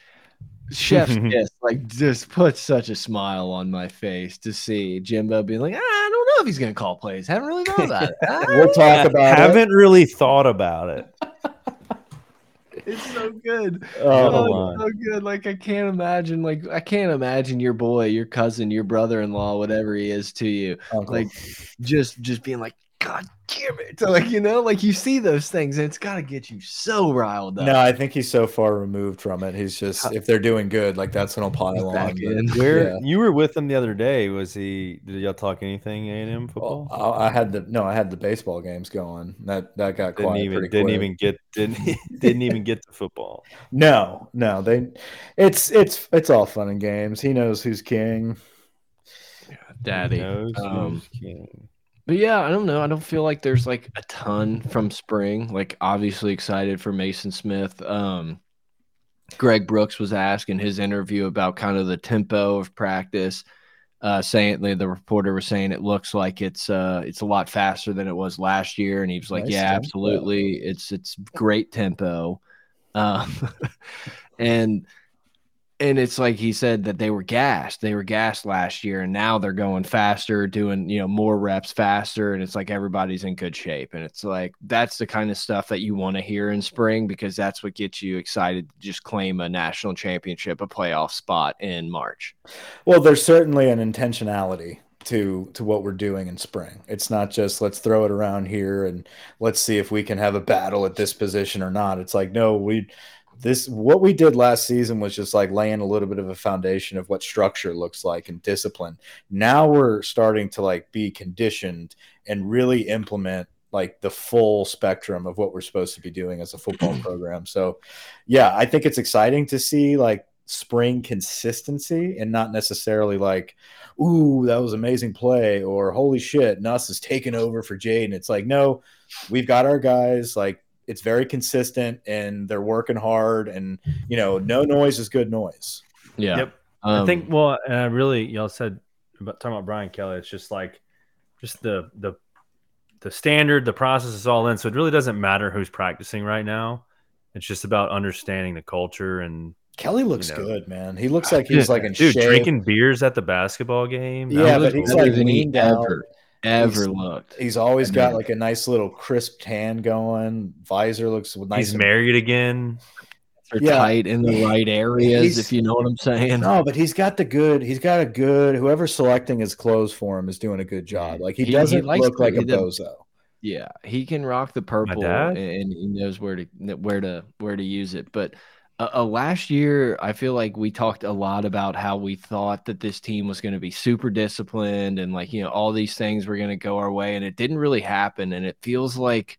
chef's kiss like just put such a smile on my face to see Jimbo being like, "Ah, I don't know if he's gonna call plays. Haven't really thought about it. Ah, We'll talk about it. haven't really thought about it. It's so good. Oh, Oh, it's so good. Like I can't imagine. Like I can't imagine your boy, your cousin, your brother-in-law, whatever he is to you, uncle. like just just being like, God damn it! Like you know, like you see those things, and it's got to get you so riled up. no, I think he's so far removed from it. He's just if they're doing good, like that's gonna pile on. back but- Where Yeah. you were with him the other day? Was he? Did y'all talk anything A and M football? Well, I I had the no, I had the baseball games going. That that got didn't quiet even pretty didn't quick. even get didn't didn't even get to football. No, no, they. It's it's it's all fun and games. He knows who's king. Daddy. Knows Um, who's king. But yeah, I don't know. I don't feel like there's like a ton from spring. Like obviously excited for Maason Smith. Um Greg Brooks was asked in his interview about kind of the tempo of practice. Uh saying the, the reporter was saying it looks like it's uh it's a lot faster than it was last year. And he was like, Nice Yeah, tempo. absolutely. It's it's great tempo. Um and and it's like he said that they were gassed. They were gassed last year, and now they're going faster, doing you know more reps faster, and it's like everybody's in good shape. And it's like that's the kind of stuff that you want to hear in spring because that's what gets you excited to just claim a national championship, a playoff spot in March. Well, there's certainly an intentionality to to what we're doing in spring. It's not just let's throw it around here and let's see if we can have a battle at this position or not. It's like no, we this what we did last season was just like laying a little bit of a foundation of what structure looks like and discipline. Now we're starting to like be conditioned and really implement like the full spectrum of what we're supposed to be doing as a football program. So, yeah, I think it's exciting to see like spring consistency and not necessarily like, ooh, that was amazing play or holy shit, Nuss is taking over for Jayden. It's like, no, we've got our guys. Like it's very consistent and they're working hard and you know, no noise is good noise. Yeah, Yep. Um, I think. Well, and I really y'all said about talking about Brian Kelly. It's just like just the the the standard, the process is all in. So it really doesn't matter who's practicing right now. It's just about understanding the culture and Kelly looks You know. good, man. He looks like he's like in dude shape. drinking beers at the basketball game. Yeah, but he's like than he leaned out. ever ever He's- looked. He's always I got mean- like a nice little crisp tan going. Visor looks nice. he's and- married again. They're Yeah. tight in the right areas, He's- if you know what I'm saying. No, but he's got the good. He's got a good. Whoever's selecting his clothes for him is doing a good job. Like he, He- he doesn't likes look like a he does- bozo. Yeah, he can rock the purple, dad? and he knows where to where to where to use it. But uh, uh, last year, I feel like we talked a lot about how we thought that this team was going to be super disciplined, and like you know all these things were going to go our way, and it didn't really happen. And it feels like,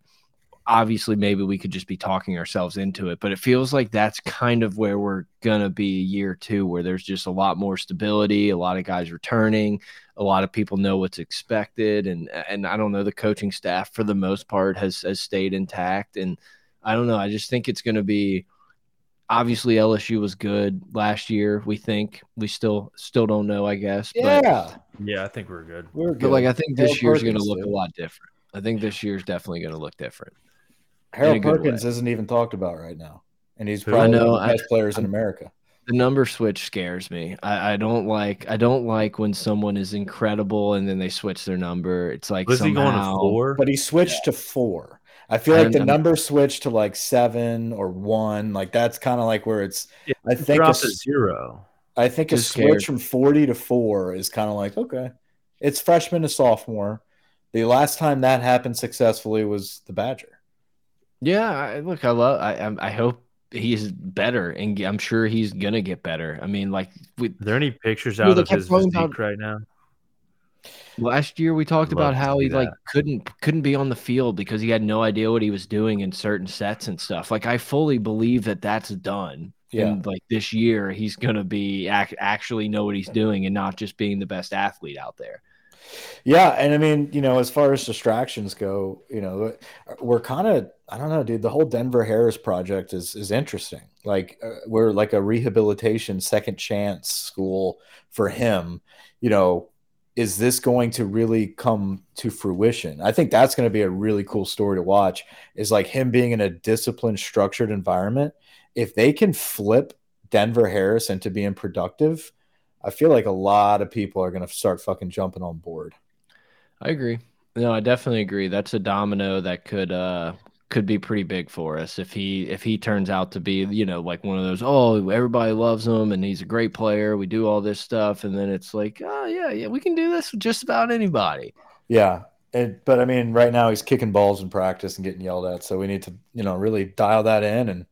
obviously, maybe we could just be talking ourselves into it, but it feels like that's kind of where we're gonna be year two, where there's just a lot more stability, a lot of guys returning a lot of people know what's expected and and I don't know the coaching staff for the most part has has stayed intact and I don't know I just think it's going to be obviously LSU was good last year. We think we still still don't know, I guess. Yeah, But, Yeah, I think we're good. we're good. but like I think this Harold year's going to look a lot different. I think this year's definitely going to look different. Harold in Perkins way. isn't even talked about right now, and he's probably I know, one of the I- best players in America. The number switch scares me. I, I don't like I don't like when someone is incredible and then they switch their number. It's like Was he going to four? But he switched to four. I feel I like the don't- number switched to like seven or one. Like that's kind of like where it's. Yeah, I think a, Drop zero. I think a Just switch scared. from forty to four is kind of like okay, it's freshman to sophomore. The last time that happened successfully was the Badger. Yeah, I, look, I love. I I'm- I hope he's better, and I'm sure he's gonna get better. I mean, like we, Are there any pictures out they of his talking physique about- right now? Last year we talked about how he like couldn't couldn't be on the field because he had no idea what he was doing in certain sets and stuff. Like I fully believe that that's done. Yeah. And like this year, he's gonna be ac actually know what he's doing and not just being the best athlete out there. Yeah, and I mean, you know, as far as distractions go, you know, we're kind of I don't know, dude. The whole Denver Harris project is is interesting. Like uh, we're like a rehabilitation second chance school for him. You know, is this going to really come to fruition? I think that's going to be a really cool story to watch. Is like him being in a disciplined, structured environment. If they can flip Denver Harris into being productive, I feel like a lot of people are going to start fucking jumping on board. I agree. No, I definitely agree. That's a domino that could uh could be pretty big for us if he if he turns out to be, you know, like one of those, oh, everybody loves him and he's a great player. We do all this stuff and then it's like, oh yeah, yeah, we can do this with just about anybody. Yeah. And, but I mean, right now he's kicking balls in practice and getting yelled at. So we need to, you know, really dial that in and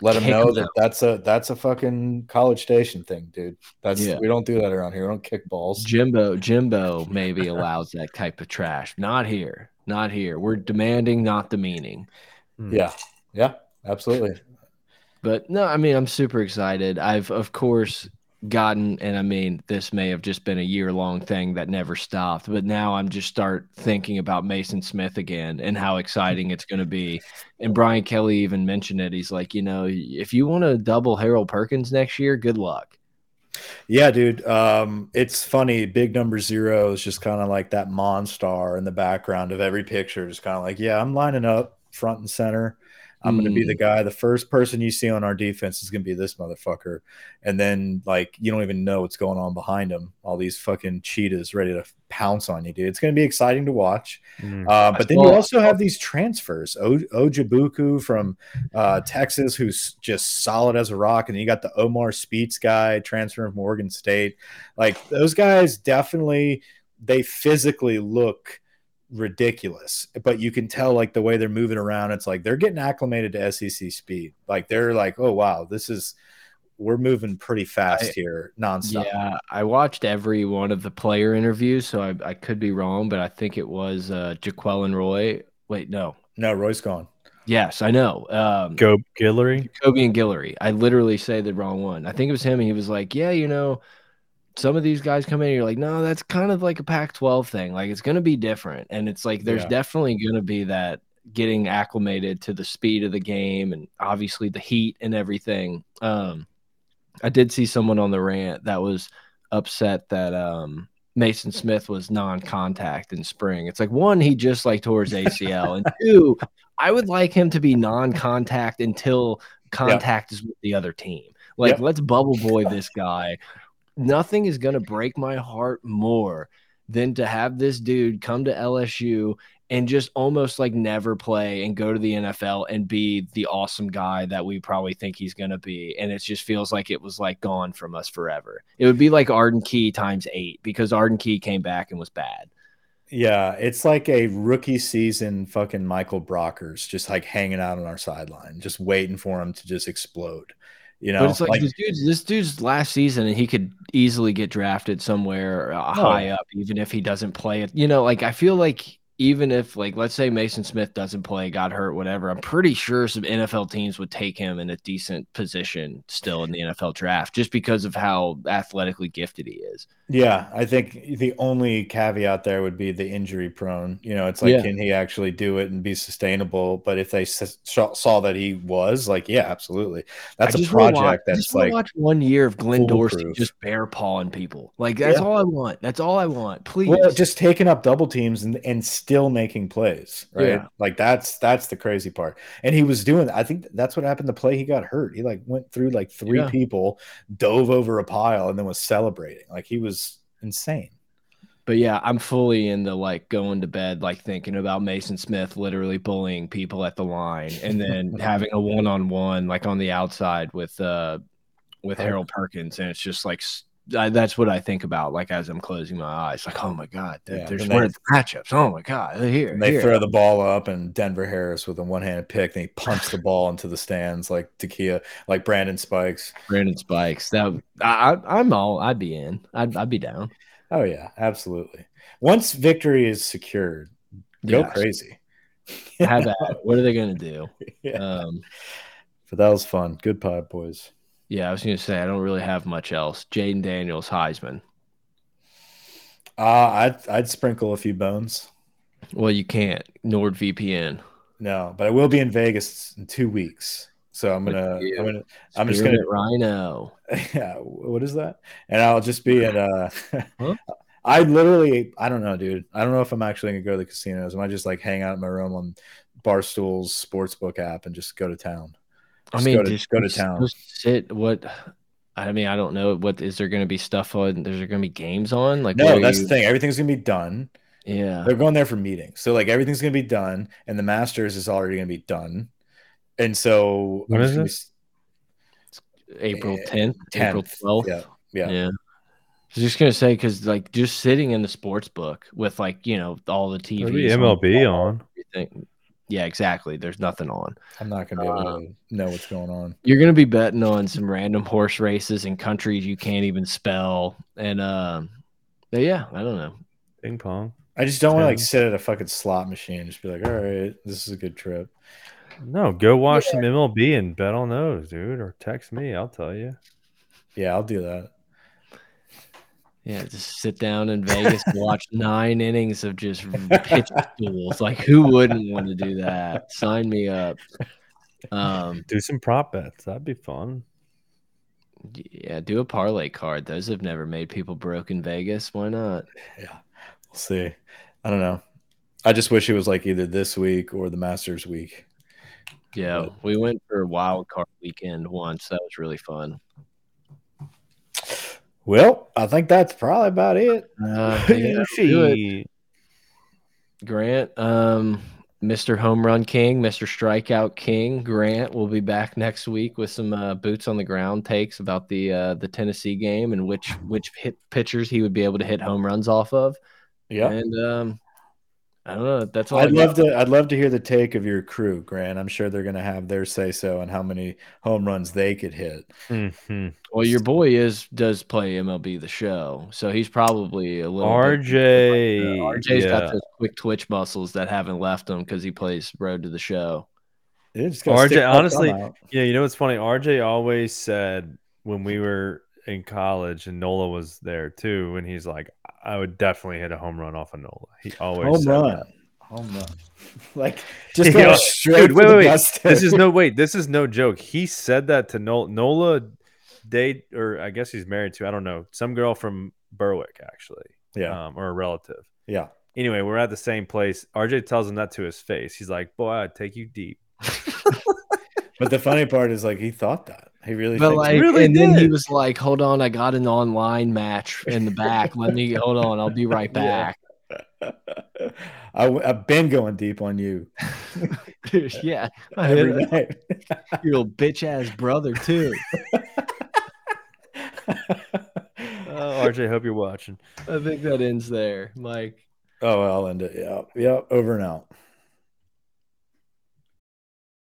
let him Kick know him that out. that's a that's a fucking college station thing, dude. That's Yeah. we don't do that around here. We don't kick balls. Jimbo, Jimbo maybe allows that type of trash. Not here. Not here. We're demanding, not demeaning. Hmm. Yeah. Yeah. Absolutely. But no, I mean, I'm super excited. I've, of course, gotten, and I mean, this may have just been a year long thing that never stopped, but now I'm just start thinking about Maason Smith again and how exciting it's going to be. And Brian Kelly even mentioned it. He's like, you know, if you want to double Harold Perkins next year, good luck. Yeah, dude. Um, it's funny. Big number zero is just kind of like that monstar in the background of every picture. Just kind of like, yeah, I'm lining up front and center. I'm going to be the guy. The first person you see on our defense is going to be this motherfucker. And then, like, you don't even know what's going on behind him. All these fucking cheetahs ready to pounce on you, dude. It's going to be exciting to watch. Mm. Uh, but then you also have these transfers. O- Oghoufo from uh, Texas, who's just solid as a rock, and then you got the Omar Speights guy transferring from Oregon State. Like those guys, definitely they physically look ridiculous, but you can tell like the way they're moving around. It's like they're getting acclimated to SEC speed. Like they're like, oh wow, this is we're moving pretty fast I- here, nonstop. Yeah, I watched every one of the player interviews, so I, I could be wrong, but I think it was uh, and Roy. Wait, no. No, Roy's gone. Yes, I know. Um, Go Guillory. Kobe and Guillory. I literally say the wrong one. I think it was him, and he was like, "Yeah, you know, some of these guys come in, and you're like, no, that's kind of like a Pac-12 thing. Like it's going to be different, and it's like there's Yeah. definitely going to be that getting acclimated to the speed of the game, and obviously the heat and everything. Um, I did see someone on the rant that was upset that um Maason Smith was non-contact in spring. It's like one, he just like tore his ACL, and two, I would like him to be non-contact until contact is with the other team. Like, Yep. let's bubble boy this guy. Nothing is gonna break my heart more than to have this dude come to LSU and just almost like never play and go to the NFL and be the awesome guy that we probably think he's going to be. And it just feels like it was like gone from us forever. It would be like Arden Key times eight because Arden Key came back and was bad. Yeah, it's like a rookie season fucking Michael Brockers just like hanging out on our sideline, just waiting for him to just explode. You know, but it's like, like this dude's this dude's last season and he could easily get drafted somewhere uh, No. high up, even if he doesn't play it. You know, like I feel like even if like let's say Maason Smith doesn't play, got hurt, whatever, I'm pretty sure some NFL teams would take him in a decent position still in the NFL draft just because of how athletically gifted he is. Yeah, I think the only caveat there would be the injury prone. You know, it's like Yeah. can he actually do it and be sustainable? But if they saw saw that he was, like, yeah, absolutely. That's a project watch, that's just like watch one year of Glenn Dorsey just bare pawing people. Like that's Yeah. all I want. That's all I want. Please. well, just taking up double teams and, and still making plays, right? Yeah. Like that's that's the crazy part. And he was doing. I think that's what happened. The play he got hurt. He like went through like three Yeah. people, dove over a pile, and then was celebrating. Like he was insane. But yeah, I'm fully in the like going to bed, like thinking about Maason Smith literally bullying people at the line and then having a one on one like on the outside with uh with Harold Perkins. And it's just like I, that's what I think about like as I'm closing my eyes. Like, oh my God, Yeah, there's one the matchups. Oh my God, they're here. They here. throw the ball up, and Denver Harris with a one-handed pick, and he punts the ball into the stands like Takia, like Brandon Spikes. Brandon Spikes. That I, I'm all I'd be in. I'd I'd be down. Oh yeah, absolutely. Once victory is secured, go Yes. crazy. Have at. What are they gonna do? Yeah. Um But that was fun. Good pod, boys. Yeah, I was gonna say I don't really have much else. Jayden Daniels, Heisman. Uh, I'd I'd sprinkle a few bones. Well, you can't. NordVPN. No, but I will be in Vegas in two weeks. So I'm gonna. I'm gonna, I'm just gonna, Rhino. yeah. What is that? And I'll just be at. uh Huh? I literally, I don't know, dude. I don't know if I'm actually gonna go to the casinos. I might just like hang out in my room on Barstool's sportsbook app and just go to town. I mean, go to- just go to town. just sit. What? I mean, I don't know. What is there going to be stuff on? There's going to be games on? Like, No, that's you- the thing. Everything's gonna be done. Yeah, They're going there for meetings, so like everything's gonna be done, and the Masters is already gonna be done. And so When I'm is just gonna this? April eh, tenth, April twelfth. Yeah, yeah. yeah. I was just gonna say because like just sitting in the sports book with like you know all the There'll TVs, MLB on. everything. Yeah, exactly. There's nothing on. I'm not gonna be able Uh, to know what's going on. You're gonna be betting on some random horse races in countries you can't even spell, and um, but yeah, I don't know. Ping pong. I just don't want to like sit at a fucking slot machine and just be like, all right, this is a good trip. No, go watch some MLB and bet on those, dude. Or text me. I'll tell you. Yeah, I'll do that. Yeah, just sit down in Vegas and watch nine innings of just pitch duels. Like, who wouldn't want to do that? Sign me up. Um, Do some prop bets. That'd be fun. yeah, do a parlay card. Those have never made people broke in Vegas. Why not? Yeah, we'll see. I don't know. I just wish it was like either this week or the Masters week. Yeah, But- we went for a wild card weekend once. That was really fun. Well, I think that's probably about it. Uh, it. Grant, um, Mr. Home Run King, Mr. Strikeout King, Grant will be back next week with some uh, boots on the ground takes about the uh, the Tennessee game and which which hit pitchers he would be able to hit home runs off of. Yeah. And um, I don't know. That's all. I'd I love to. I'd love to hear the take of your crew, Grant. I'm sure they're going to have their say so on how many home runs they could hit. Mhm. Well, your boy is does play MLB the show, so he's probably a little. bit- RJ. Uh, RJ's yeah. got those quick twitch muscles that haven't left him because he plays Road to the Show. Yeah, just gotta RJ, stick that thumb honestly. Yeah, you know what's funny? RJ always said when we were in college and Nola was there too, and he's like, I would definitely hit a home run off of Nola. He always home run, that. home run, like just Yeah. go straight. Dude, wait, wait, wait. This is no wait. This is no joke. He said that to Nola. Nola date, or I guess he's married to. I don't know some girl from Berwick actually, yeah, um, or a relative. yeah. Anyway, we're at the same place. RJ tells him that to his face. He's like, "Boy, I'd take you deep." But the funny part is, like, he thought that he really. But thinks like, really and then he was like, "Hold on, I got an online match in the back. Let me hold on. I'll be right Yeah. back." I, have been going deep on you yeah, I every it. night. your little bitch ass brother too. Uh, oh, RJ, hope you're watching. I think that ends there, Mike. oh, I'll end it. Yeah, yeah. Over and out.